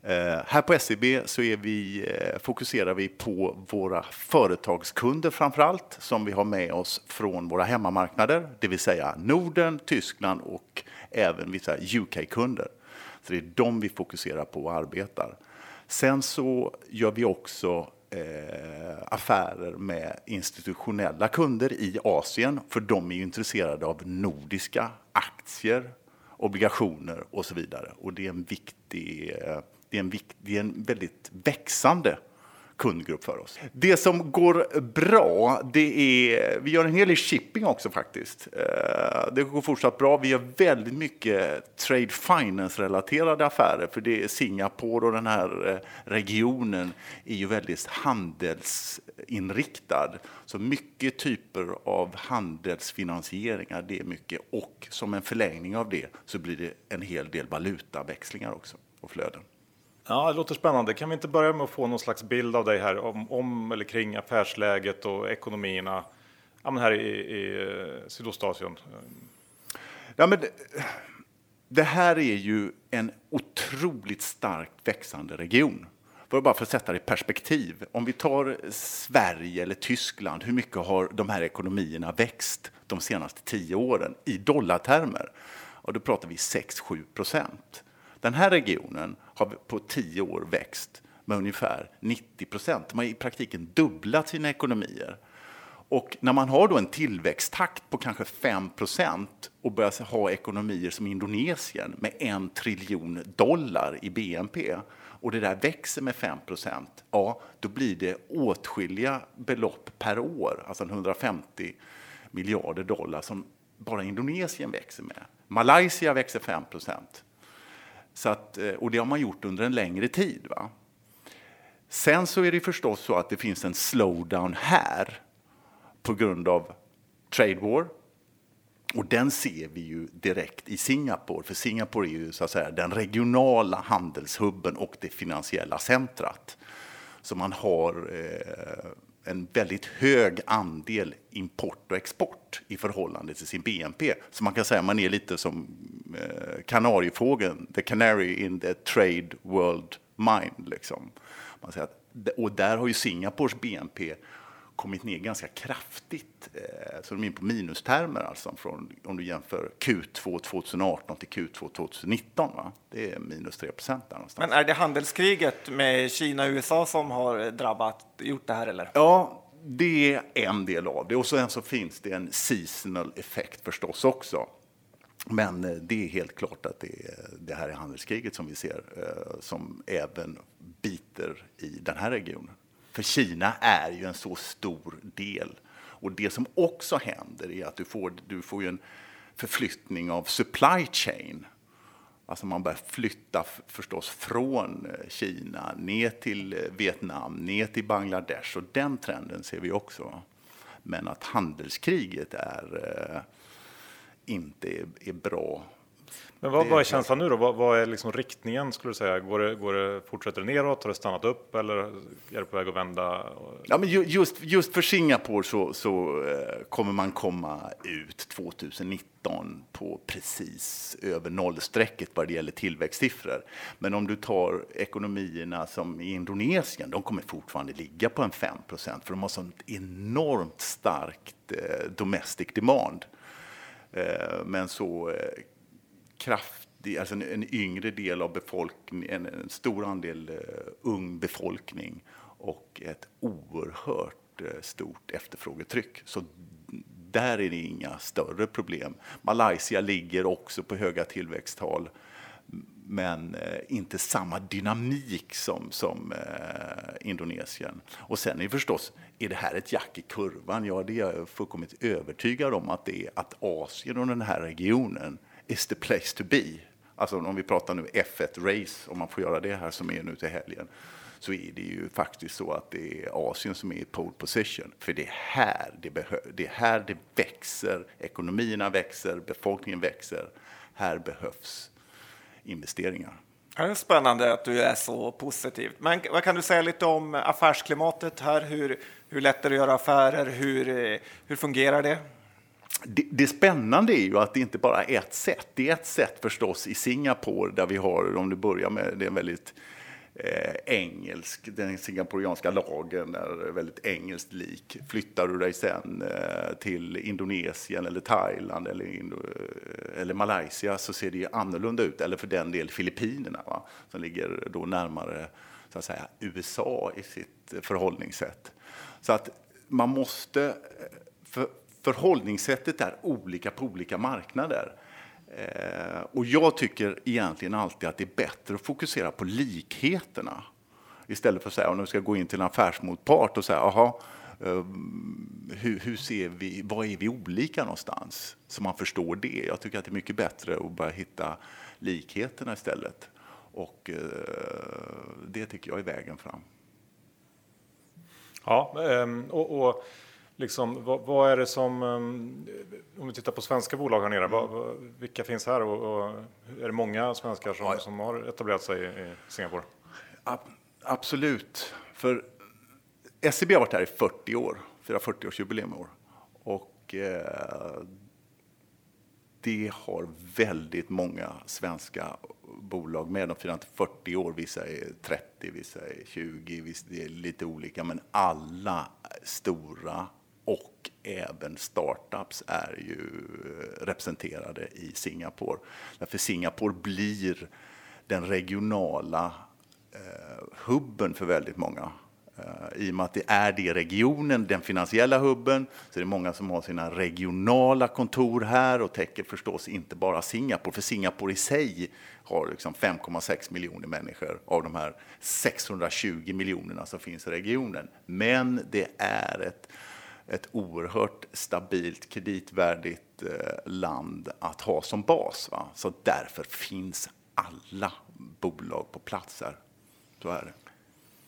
Eh, här på SEB så är vi, eh, fokuserar vi på våra företagskunder framför allt, som vi har med oss från våra hemmamarknader, det vill säga Norden, Tyskland och även vissa UK-kunder. Så det är de vi fokuserar på och arbetar. Sen så gör vi också eh, affärer med institutionella kunder i Asien, för de är ju intresserade av nordiska aktier, obligationer och så vidare. Och det är en viktig, eh, det är en, vikt, det är en väldigt växande kundgrupp för oss. Det som går bra, det är, vi gör en hel del shipping också faktiskt. Eh, det går fortsatt bra. Vi gör väldigt mycket trade finance-relaterade affärer, för det är Singapore och den här eh, regionen är ju väldigt handelsinriktad. Så mycket typer av handelsfinansieringar, det är mycket. Och som en förlängning av det så blir det en hel del valutaväxlingar också och flöden. Ja, det låter spännande. Kan vi inte börja med att få någon slags bild av dig här om, om eller kring affärsläget och ekonomierna ja, men här i, i eh, Sydostasien? Ja, men det, det här är ju en otroligt starkt växande region. För bara för att sätta det i perspektiv. Om vi tar Sverige eller Tyskland, hur mycket har de här ekonomierna växt de senaste tio åren i dollartermer? Och då pratar vi 6-7 procent. Den här regionen har på tio år växt med ungefär 90 procent. De har i praktiken dubblat sina ekonomier. Och när man har då en tillväxttakt på kanske 5 procent och börjar ha ekonomier som Indonesien med en triljon dollar i BNP och det där växer med 5 procent, ja, då blir det åtskilliga belopp per år, alltså 150 miljarder dollar som bara Indonesien växer med. Malaysia växer 5 procent. Så att, eh, och det har man gjort under en längre tid. Va? Sen så är det förstås så att det finns en slowdown här på grund av trade war. Och den ser vi ju direkt i Singapore, för Singapore är ju så att säga den regionala handelshubben och det finansiella centrat. Så man har eh, en väldigt hög andel import och export i förhållande till sin BNP. Så man kan säga att man är lite som eh, kanariefågeln, the canary in the trade world mind. Liksom. Man säger att, och där har ju Singapores BNP kommit ner ganska kraftigt. Eh, så de är på minustermer alltså, från, om du jämför Q2 2018 till Q2 2019. Va? Det är minus 3 procent där någonstans. Men är det handelskriget med Kina och USA som har drabbat, gjort det här eller? Ja, det är en del av det. Och sen så finns det en seasonal effekt förstås också. Men eh, det är helt klart att det, det här är handelskriget som vi ser, eh, som även biter i den här regionen. För Kina är ju en så stor del. Och det som också händer är att du får, du får en förflyttning av supply chain. Alltså man börjar flytta förstås från eh, Kina ner till eh, Vietnam, ner till Bangladesh och den trenden ser vi också. Men att handelskriget är, eh, inte är, är bra men vad, vad är känslan nu då? Vad, vad, är liksom riktningen skulle du säga? Går det, går det, fortsätter det neråt? Har det stannat upp eller är det på väg att vända? Ja, men just, just för Singapore så, så eh, kommer man komma ut 2019 på precis över nollstrecket vad det gäller tillväxtsiffror. Men om du tar ekonomierna som i Indonesien, de kommer fortfarande ligga på en 5% för de har sånt enormt starkt eh, domestic demand. Eh, men så kraftig, alltså en, en yngre del av befolkningen, en, en stor andel uh, ung befolkning och ett oerhört uh, stort efterfrågetryck. Så där är det inga större problem. Malaysia ligger också på höga tillväxttal men eh, inte samma dynamik som, som eh, Indonesien. Och sen är förstås, är det här ett jack i kurvan? Ja, det är jag fullkomligt övertygad om att det är att Asien och den här regionen is the place to be. Alltså om vi pratar nu F1-race, om man får göra det här som är nu till helgen, så är det ju faktiskt så att det är Asien som är i pole position. För det är här det, det, är här det växer, ekonomierna växer, befolkningen växer. Här behövs investeringar. Det är spännande att du är så positiv. Men vad kan du säga lite om affärsklimatet här? Hur, hur lätt är det att göra affärer? Hur, hur fungerar det? Det, det spännande är ju att det inte bara är ett sätt. Det är ett sätt förstås i Singapore där vi har, om du börjar med, det är en väldigt eh, engelsk, den singaporianska lagen är väldigt engelskt lik. Flyttar du dig sen eh, till Indonesien eller Thailand eller, Indo, eh, eller Malaysia så ser det ju annorlunda ut, eller för den del Filippinerna va? som ligger då närmare så att säga, USA i sitt förhållningssätt. Så att man måste eh, för, förhållningssättet är olika på olika marknader. Eh, och jag tycker egentligen alltid att det är bättre att fokusera på likheterna istället för att säga, om du ska gå in till en affärsmotpart och säga, aha, eh, hur, hur, ser vi, vad är vi olika någonstans? Så man förstår det. Jag tycker att det är mycket bättre att bara hitta likheterna istället. Och eh, det tycker jag är vägen fram. Ja, ehm, och, och Liksom, vad, vad, är det som, um, om vi tittar på svenska bolag här nere, mm. vad, vilka finns här och, och, är det många svenskar som, ja. som har etablerat sig i Singapore? absolut, för SEB har varit här i 40 år, firar 40-årsjubileum i år. Och eh, det har väldigt många svenska bolag med. De firar inte 40 år, vissa är 30, vissa är 20, vissa är lite olika, men alla stora och även startups är ju eh, representerade i Singapore. Därför Singapore blir den regionala eh, hubben för väldigt många. Eh, I och med att det är det regionen, den finansiella hubben, så är det många som har sina regionala kontor här och täcker förstås inte bara Singapore, för Singapore i sig har liksom 5,6 miljoner människor av de här 620 miljonerna som finns i regionen. Men det är ett ett oerhört stabilt, kreditvärdigt eh, land att ha som bas. Va? Så därför finns alla bolag på plats här. Så är det.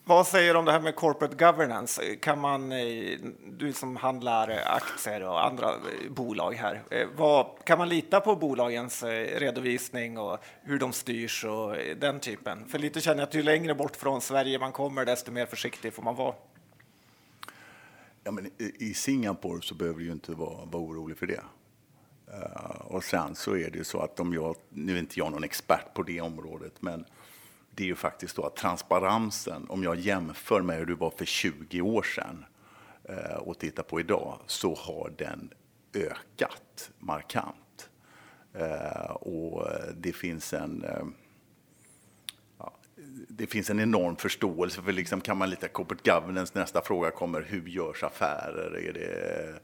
Vad säger du om det här med corporate governance? Kan man, eh, du som handlar aktier och andra eh, bolag här, vad, kan man lita på bolagens redovisning och hur de styrs och den typen? För lite känner jag att ju längre bort från Sverige man kommer, desto mer försiktig får man vara. Ja, men I Singapore så behöver du ju inte vara, vara orolig för det. Uh, och sen så är det ju så att om jag, nu är inte jag någon expert på det området, men det är ju faktiskt så att transparensen, om jag jämför med hur det var för 20 år sedan uh, och tittar på idag, så har den ökat markant. Uh, och det finns en det finns en enorm förståelse för liksom, kan man lita corporate governance? Nästa fråga kommer, hur görs affärer? Är det,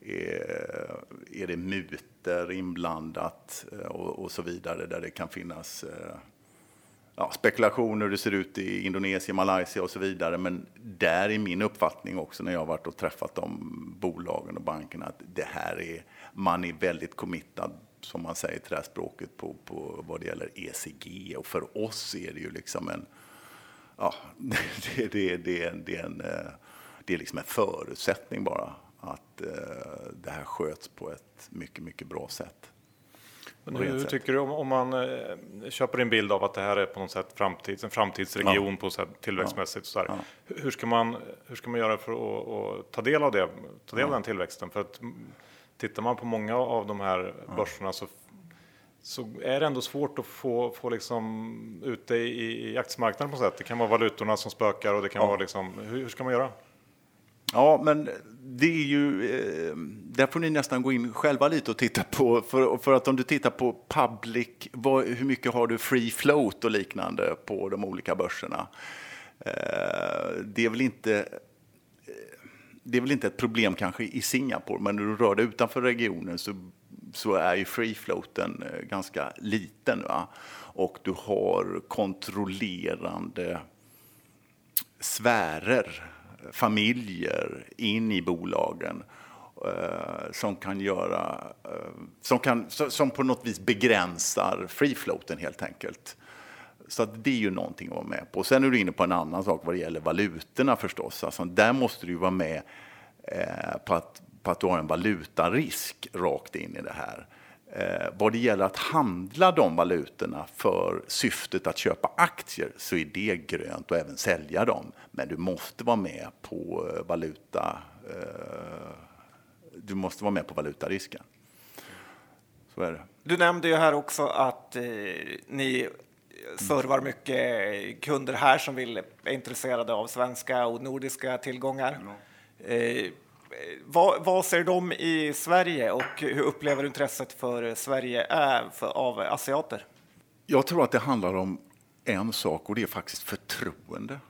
är, är det muter inblandat och, och, så vidare där det kan finnas ja, spekulationer hur det ser ut i Indonesien, Malaysia och så vidare. Men där är min uppfattning också när jag har varit och träffat de bolagen och bankerna att det här är, man är väldigt committad som man säger till det här språket på, på vad det gäller ECG och för oss är det ju liksom en, ja, det, det, det, det är en, eh, det är liksom en förutsättning bara att eh, det här sköts på ett mycket, mycket bra sätt. Men hur tycker du om, om man eh, köper en bild av att det här är på något sätt framtids, en framtidsregion ja. på sätt tillväxtmässigt? Så ja. hur, ska man, hur ska man göra för att, att ta del av det, ta del av den tillväxten? För att tittar man på många av de här börserna så så är det ändå svårt att få, få liksom ut det i, i aktiemarknaden på något sätt. Det kan vara valutorna som spökar och det kan ja. vara liksom, hur, hur, ska man göra? Ja, men det är ju, eh, där får ni nästan gå in själva lite och titta på, för, för att om du tittar på public, vad, hur mycket har du free float och liknande på de olika börserna? Eh, det är väl inte det är väl inte ett problem kanske i Singapore, men när du rör dig utanför regionen så, så är ju free floaten eh, ganska liten. Va? Och du har kontrollerande sfärer familjer in i bolagen eh, som kan göra, eh, som, kan, som på något vis begränsar free floaten helt enkelt. Så det är ju någonting att vara med på. Sen är du inne på en annan sak vad det gäller valutorna förstås. Alltså, där måste du vara med eh, på, att, på att du har en valutarisk rakt in i det här. Eh, vad det gäller att handla de valutorna för syftet att köpa aktier så är det grönt och även sälja dem. Men du måste vara med på eh, valuta. Eh, du måste vara med på valutarisken. Så är det. Du nämnde ju här också att eh, ni servar mycket kunder här som vill, är intresserade av svenska och nordiska tillgångar. Mm. Vad, vad, ser de i Sverige och hur upplever du intresset för Sverige är för, av asiater? Jag tror att det handlar om en sak och det är faktiskt förtroende.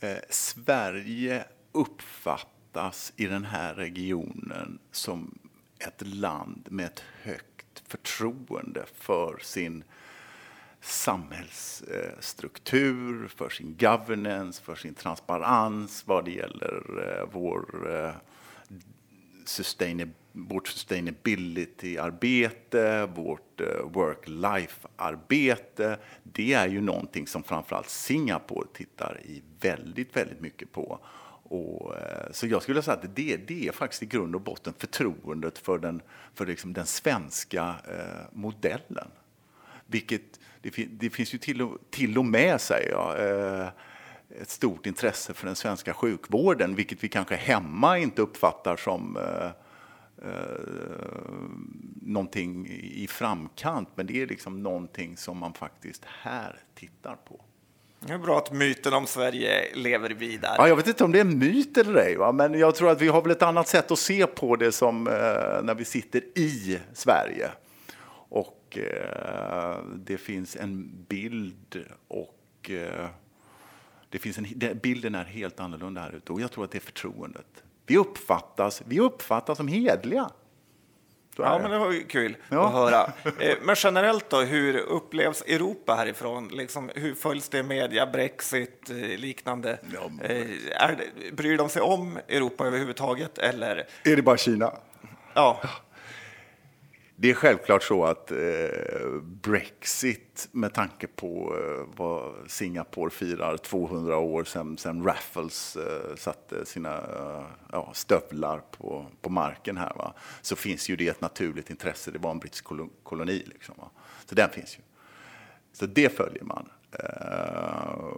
Eh, Sverige uppfattas i den här regionen som ett land med ett högt förtroende för sin samhällsstruktur, för sin governance, för sin transparens vad det gäller eh, vår eh, sustainability vårt sustainability-arbete, vårt eh, work-life-arbete. Det är ju någonting som framförallt Singapore tittar i väldigt, väldigt mycket på. Och, så jag skulle säga att det, det är faktiskt i grund och botten förtroendet för den, för liksom den svenska eh, modellen. Vilket det, det finns ju till och, till och med, säger jag, eh, ett stort intresse för den svenska sjukvården, vilket vi kanske hemma inte uppfattar som eh, eh, någonting i framkant, men det är liksom någonting som man faktiskt här tittar på. Det är bra att myten om Sverige lever vidare. Ja, jag vet inte om det är en myt eller ej, va? men jag tror att vi har väl ett annat sätt att se på det som eh, när vi sitter i Sverige. Och eh, det finns en bild och eh, det finns en, bilden är helt annorlunda här ute och jag tror att det är förtroendet. Vi uppfattas, vi uppfattas som hedliga. Ja, men det var ju kul ja. att höra. Eh, men generellt då, hur upplevs Europa härifrån? Liksom, hur följs det media, Brexit, liknande? Ja, men... är det, bryr de sig om Europa överhuvudtaget? Eller? Är det bara Kina? Ja. Det är självklart så att eh, Brexit, med tanke på eh, vad Singapore firar 200 år sedan, sedan Raffles eh, satte sina eh, ja, stövlar på, på marken här, va? så finns ju det ett naturligt intresse. Det var en brittisk koloni. Liksom, va? Så den finns ju. Så det följer man. Eh,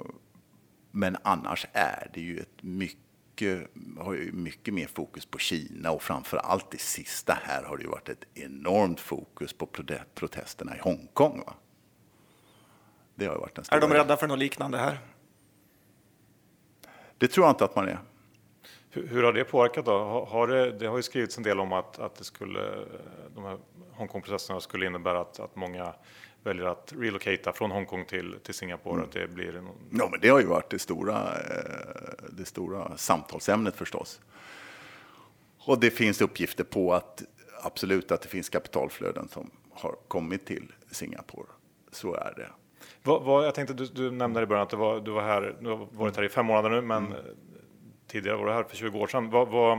men annars är det ju ett mycket mycket, har ju mycket mer fokus på Kina och framför allt det sista här har det ju varit ett enormt fokus på protesterna i Hongkong. Va? Det har varit en är de rädda för något liknande här? Det tror jag inte att man är. Hur, hur har det påverkat då? Har det, det, har ju skrivits en del om att, att det skulle, de här Hongkongprocesserna skulle innebära att, att många väljer att relocata från Hongkong till, till Singapore? Mm. Att det, blir någon... ja, men det har ju varit det stora, eh, det stora samtalsämnet förstås. Och det finns uppgifter på att absolut att det finns kapitalflöden som har kommit till Singapore. Så är det. Vad, vad, jag tänkte, du, du nämnde i början att du var, du var här, du har varit här i fem månader nu, men mm. tidigare var du här för 20 år sedan. Vad, vad,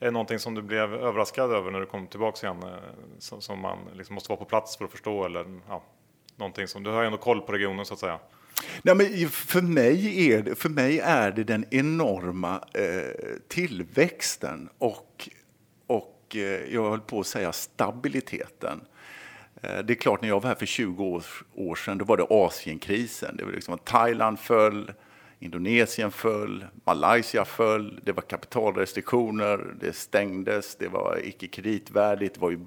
är någonting som du blev överraskad över när du kom tillbaka igen, eh, som, som man liksom måste vara på plats för att förstå? Eller, ja, någonting som, du har ju ändå koll på regionen så att säga. Nej, men för, mig är det, för mig är det den enorma eh, tillväxten och, och eh, jag höll på att säga stabiliteten. Eh, det är klart, när jag var här för 20 år, år sedan, då var det Asienkrisen. Det var liksom att Thailand föll, Indonesien föll, Malaysia föll, det var kapitalrestriktioner, det stängdes, det var icke kreditvärdigt, det var ju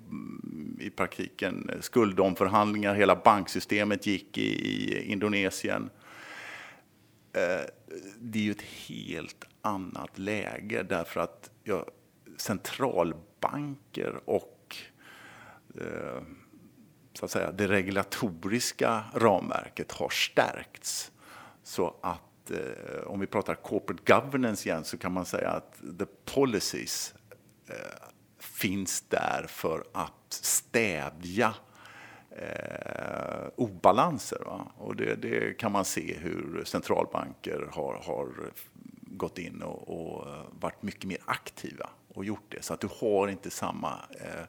i praktiken eh, skuldomförhandlingar, hela banksystemet gick i, i Indonesien. Eh, det är ju ett helt annat läge därför att ja, centralbanker och eh, så att säga, det regulatoriska ramverket har stärkts. Så att eh, om vi pratar corporate governance igen så kan man säga att the policies eh, finns där för att stävja eh, obalanser. Va? Och det, det, kan man se hur centralbanker har, har gått in och, och, eh, varit mycket mer aktiva och gjort det. Så att du har inte samma eh,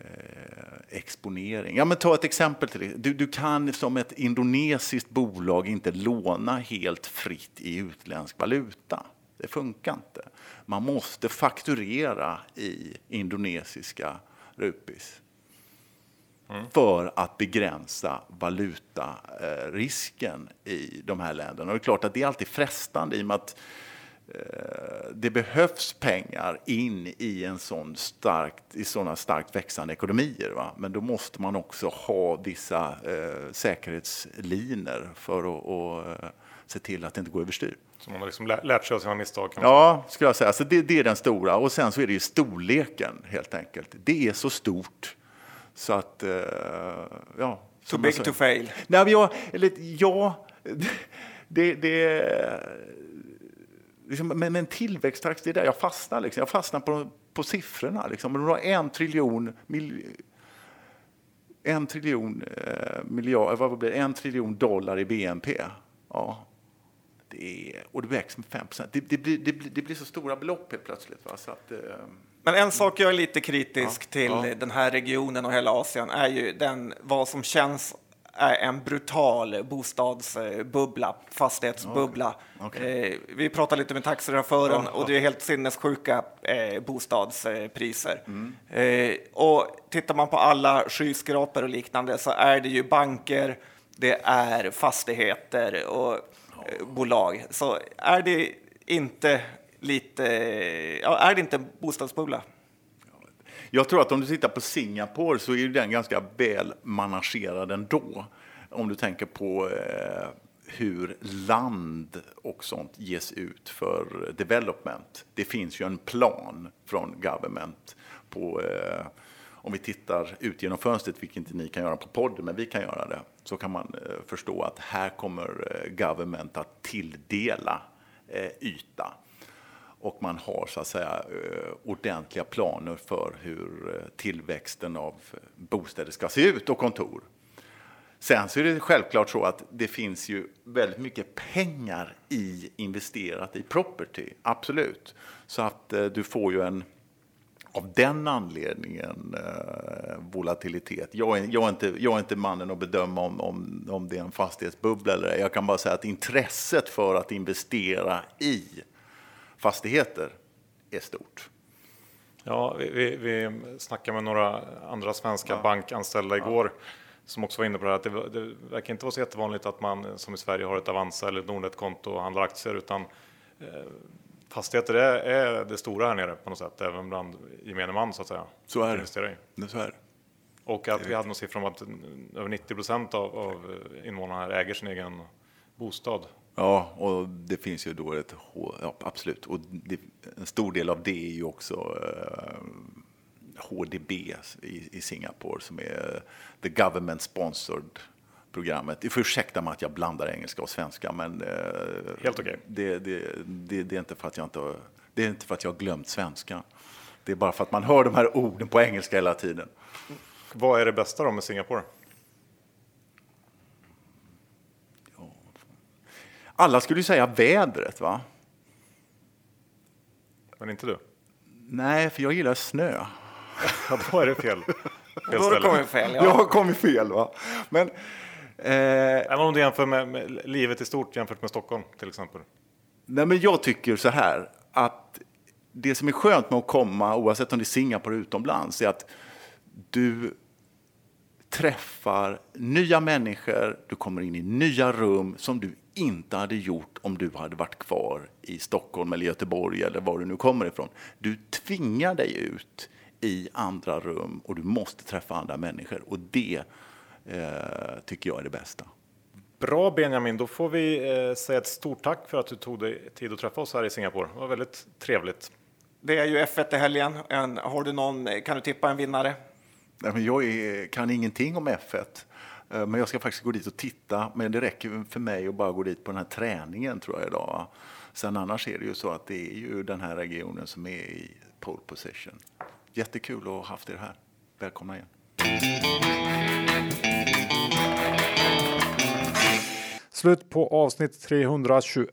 eh, exponering. Ja, men ta ett exempel. till du, du kan som ett indonesiskt bolag inte låna helt fritt i utländsk valuta. Det funkar inte. Man måste fakturera i indonesiska rupis mm. för att begränsa valutarisken i de här länderna. Och det är klart att det är alltid frestande i och med att Eh, det behövs pengar in i en sån starkt, i sådana starkt växande ekonomier. Va? Men då måste man också ha vissa eh, säkerhetsliner för att och, eh, se till att det inte går överstyr. Så man har liksom lärt sig av sina misstag? ja, skulle jag säga. Så det, det, är den stora. Och sen så är det ju storleken helt enkelt. Det är så stort så att, eh, ja. Too big to fail? Nej, men jag, eller, ja, det, det liksom, men, men tillväxttakt, det är där jag fastnar. Liksom. Jag fastnar på, på siffrorna. Liksom. Om du har en triljon, mil, en triljon, eh, miljard, vad blir en triljon dollar i BNP. Ja. Det är, och det växer med 5 det, det, blir, det, blir, det blir så stora belopp helt plötsligt. Va? Så att, eh, men en sak jag är lite kritisk ja, till ja. den här regionen och hela Asien är ju den, vad som känns är en brutal bostadsbubbla, fastighetsbubbla. Okay. Eh, vi pratade lite med taxichauffören ja, och det är helt sinnessjuka eh, bostadspriser. Mm. Eh, och tittar man på alla skyskrapor och liknande så är det ju banker, det är fastigheter och bolag. Så är det inte lite, ja, är det inte bostadsbubbla? Jag tror att om du tittar på Singapore så är den ganska väl managerad ändå. Om du tänker på eh, hur land och sånt ges ut för development. Det finns ju en plan från government på eh, om vi tittar ut genom fönstret, vilket inte ni kan göra på podden, men vi kan göra det, så kan man eh, förstå att här kommer eh, government att tilldela eh, yta och man har så att säga ordentliga planer för hur tillväxten av bostäder ska se ut och kontor. Sen så är det självklart så att det finns ju väldigt mycket pengar i investerat i property, absolut. Så att du får ju en av den anledningen eh, volatilitet. Jag är, jag, är inte, jag är inte mannen att bedöma om, om, om det är en fastighetsbubbla eller ej. Jag kan bara säga att intresset för att investera i fastigheter är stort. Ja, vi, vi, vi snackade med några andra svenska ja. bankanställda igår ja. som också var inne på det här att det, det, verkar inte vara så jättevanligt att man som i Sverige har ett Avanza eller ett Nordnet-konto och handlar aktier utan eh, fastigheter är, är, det stora här nere på något sätt, även bland gemene man så att säga. Så är det. Så är det. Och att vi hade någon siffra om att över 90 procent av, av invånarna här äger sin egen bostad. Ja, och det finns ju då ett ja, absolut. Och det, en stor del av det är ju också eh, HDB i, i, Singapore som är the government sponsored programmet. Får ursäkta mig att jag blandar engelska och svenska, men eh, Helt okay. det, det, det, det, är inte för att jag inte det är inte för att jag har glömt svenska. Det är bara för att man hör de här orden på engelska hela tiden. Vad är det bästa då med Singapore? Alla skulle ju säga vädret, va? Men inte du? Nej, för jag gillar snö. Ja, då är det fel. fel Då har du kommit fel. Jag Ja. har kommit fel, va? Men... Eh, Även om du jämför med, med livet i stort jämfört med Stockholm till exempel. Nej, men jag tycker så här att det som är skönt med att komma, oavsett om det är Singapore eller utomlands, är att du träffar nya människor, du kommer in i nya rum som du inte hade gjort om du hade varit kvar i Stockholm eller Göteborg eller var du nu kommer ifrån. Du tvingar dig ut i andra rum och du måste träffa andra människor och det eh, tycker jag är det bästa. Bra Benjamin, då får vi eh, säga ett stort tack för att du tog dig tid att träffa oss här i Singapore. Det var väldigt trevligt. Det är ju F1 i helgen. En, har du någon, kan du tippa en vinnare? Nej, men jag är, kan ingenting om F1, eh, men jag ska faktiskt gå dit och titta. Men det räcker för mig att bara gå dit på den här träningen tror jag idag. va. Sen annars är det ju så att det är ju den här regionen som är i pole position. Jättekul att ha haft er här. Välkomna igen. Slut på avsnitt 321.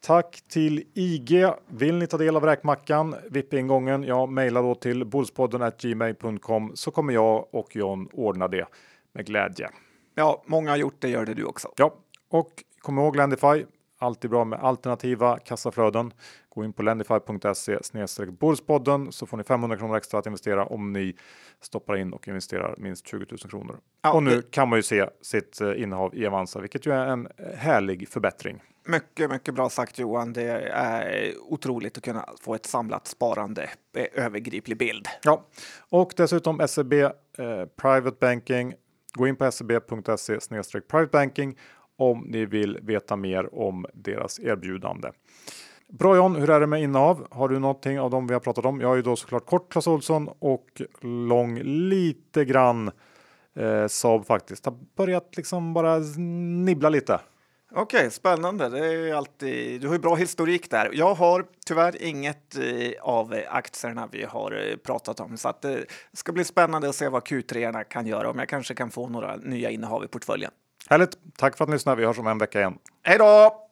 Tack till IG. Vill ni ta del av räkmackan, VIP-ingången, ja, mejla då till bordspodden gmail.com så kommer jag och John ordna det med glädje. Ja, många har gjort det, gör det du också. Ja, och kom ihåg Lendify. Alltid bra med alternativa kassaflöden. Gå in på lendify.se bordspodden så får ni 500 kronor extra att investera om ni stoppar in och investerar minst 20 000 kronor. Ja, och nu det- kan man ju se sitt eh, innehav i Avanza, vilket ju är en härlig förbättring. Mycket, mycket bra sagt Johan. Det är otroligt att kunna få ett samlat sparande, eh, övergriplig bild. Ja, och dessutom SEB eh, Private Banking. Gå in på seb.se private banking om ni vill veta mer om deras erbjudande. Bra John, hur är det med innehav? Har du någonting av dem vi har pratat om? Jag har ju då såklart kort Clas Ohlson och lång lite grann eh, Saab faktiskt. Har börjat liksom bara nibbla lite. Okej, spännande. Det är alltid, du har ju bra historik där. Jag har tyvärr inget eh, av aktierna vi har eh, pratat om, så att det ska bli spännande att se vad Q3 kan göra. Om jag kanske kan få några nya innehav i portföljen. Härligt! Tack för att ni lyssnade. Vi hörs om en vecka igen. Hej då!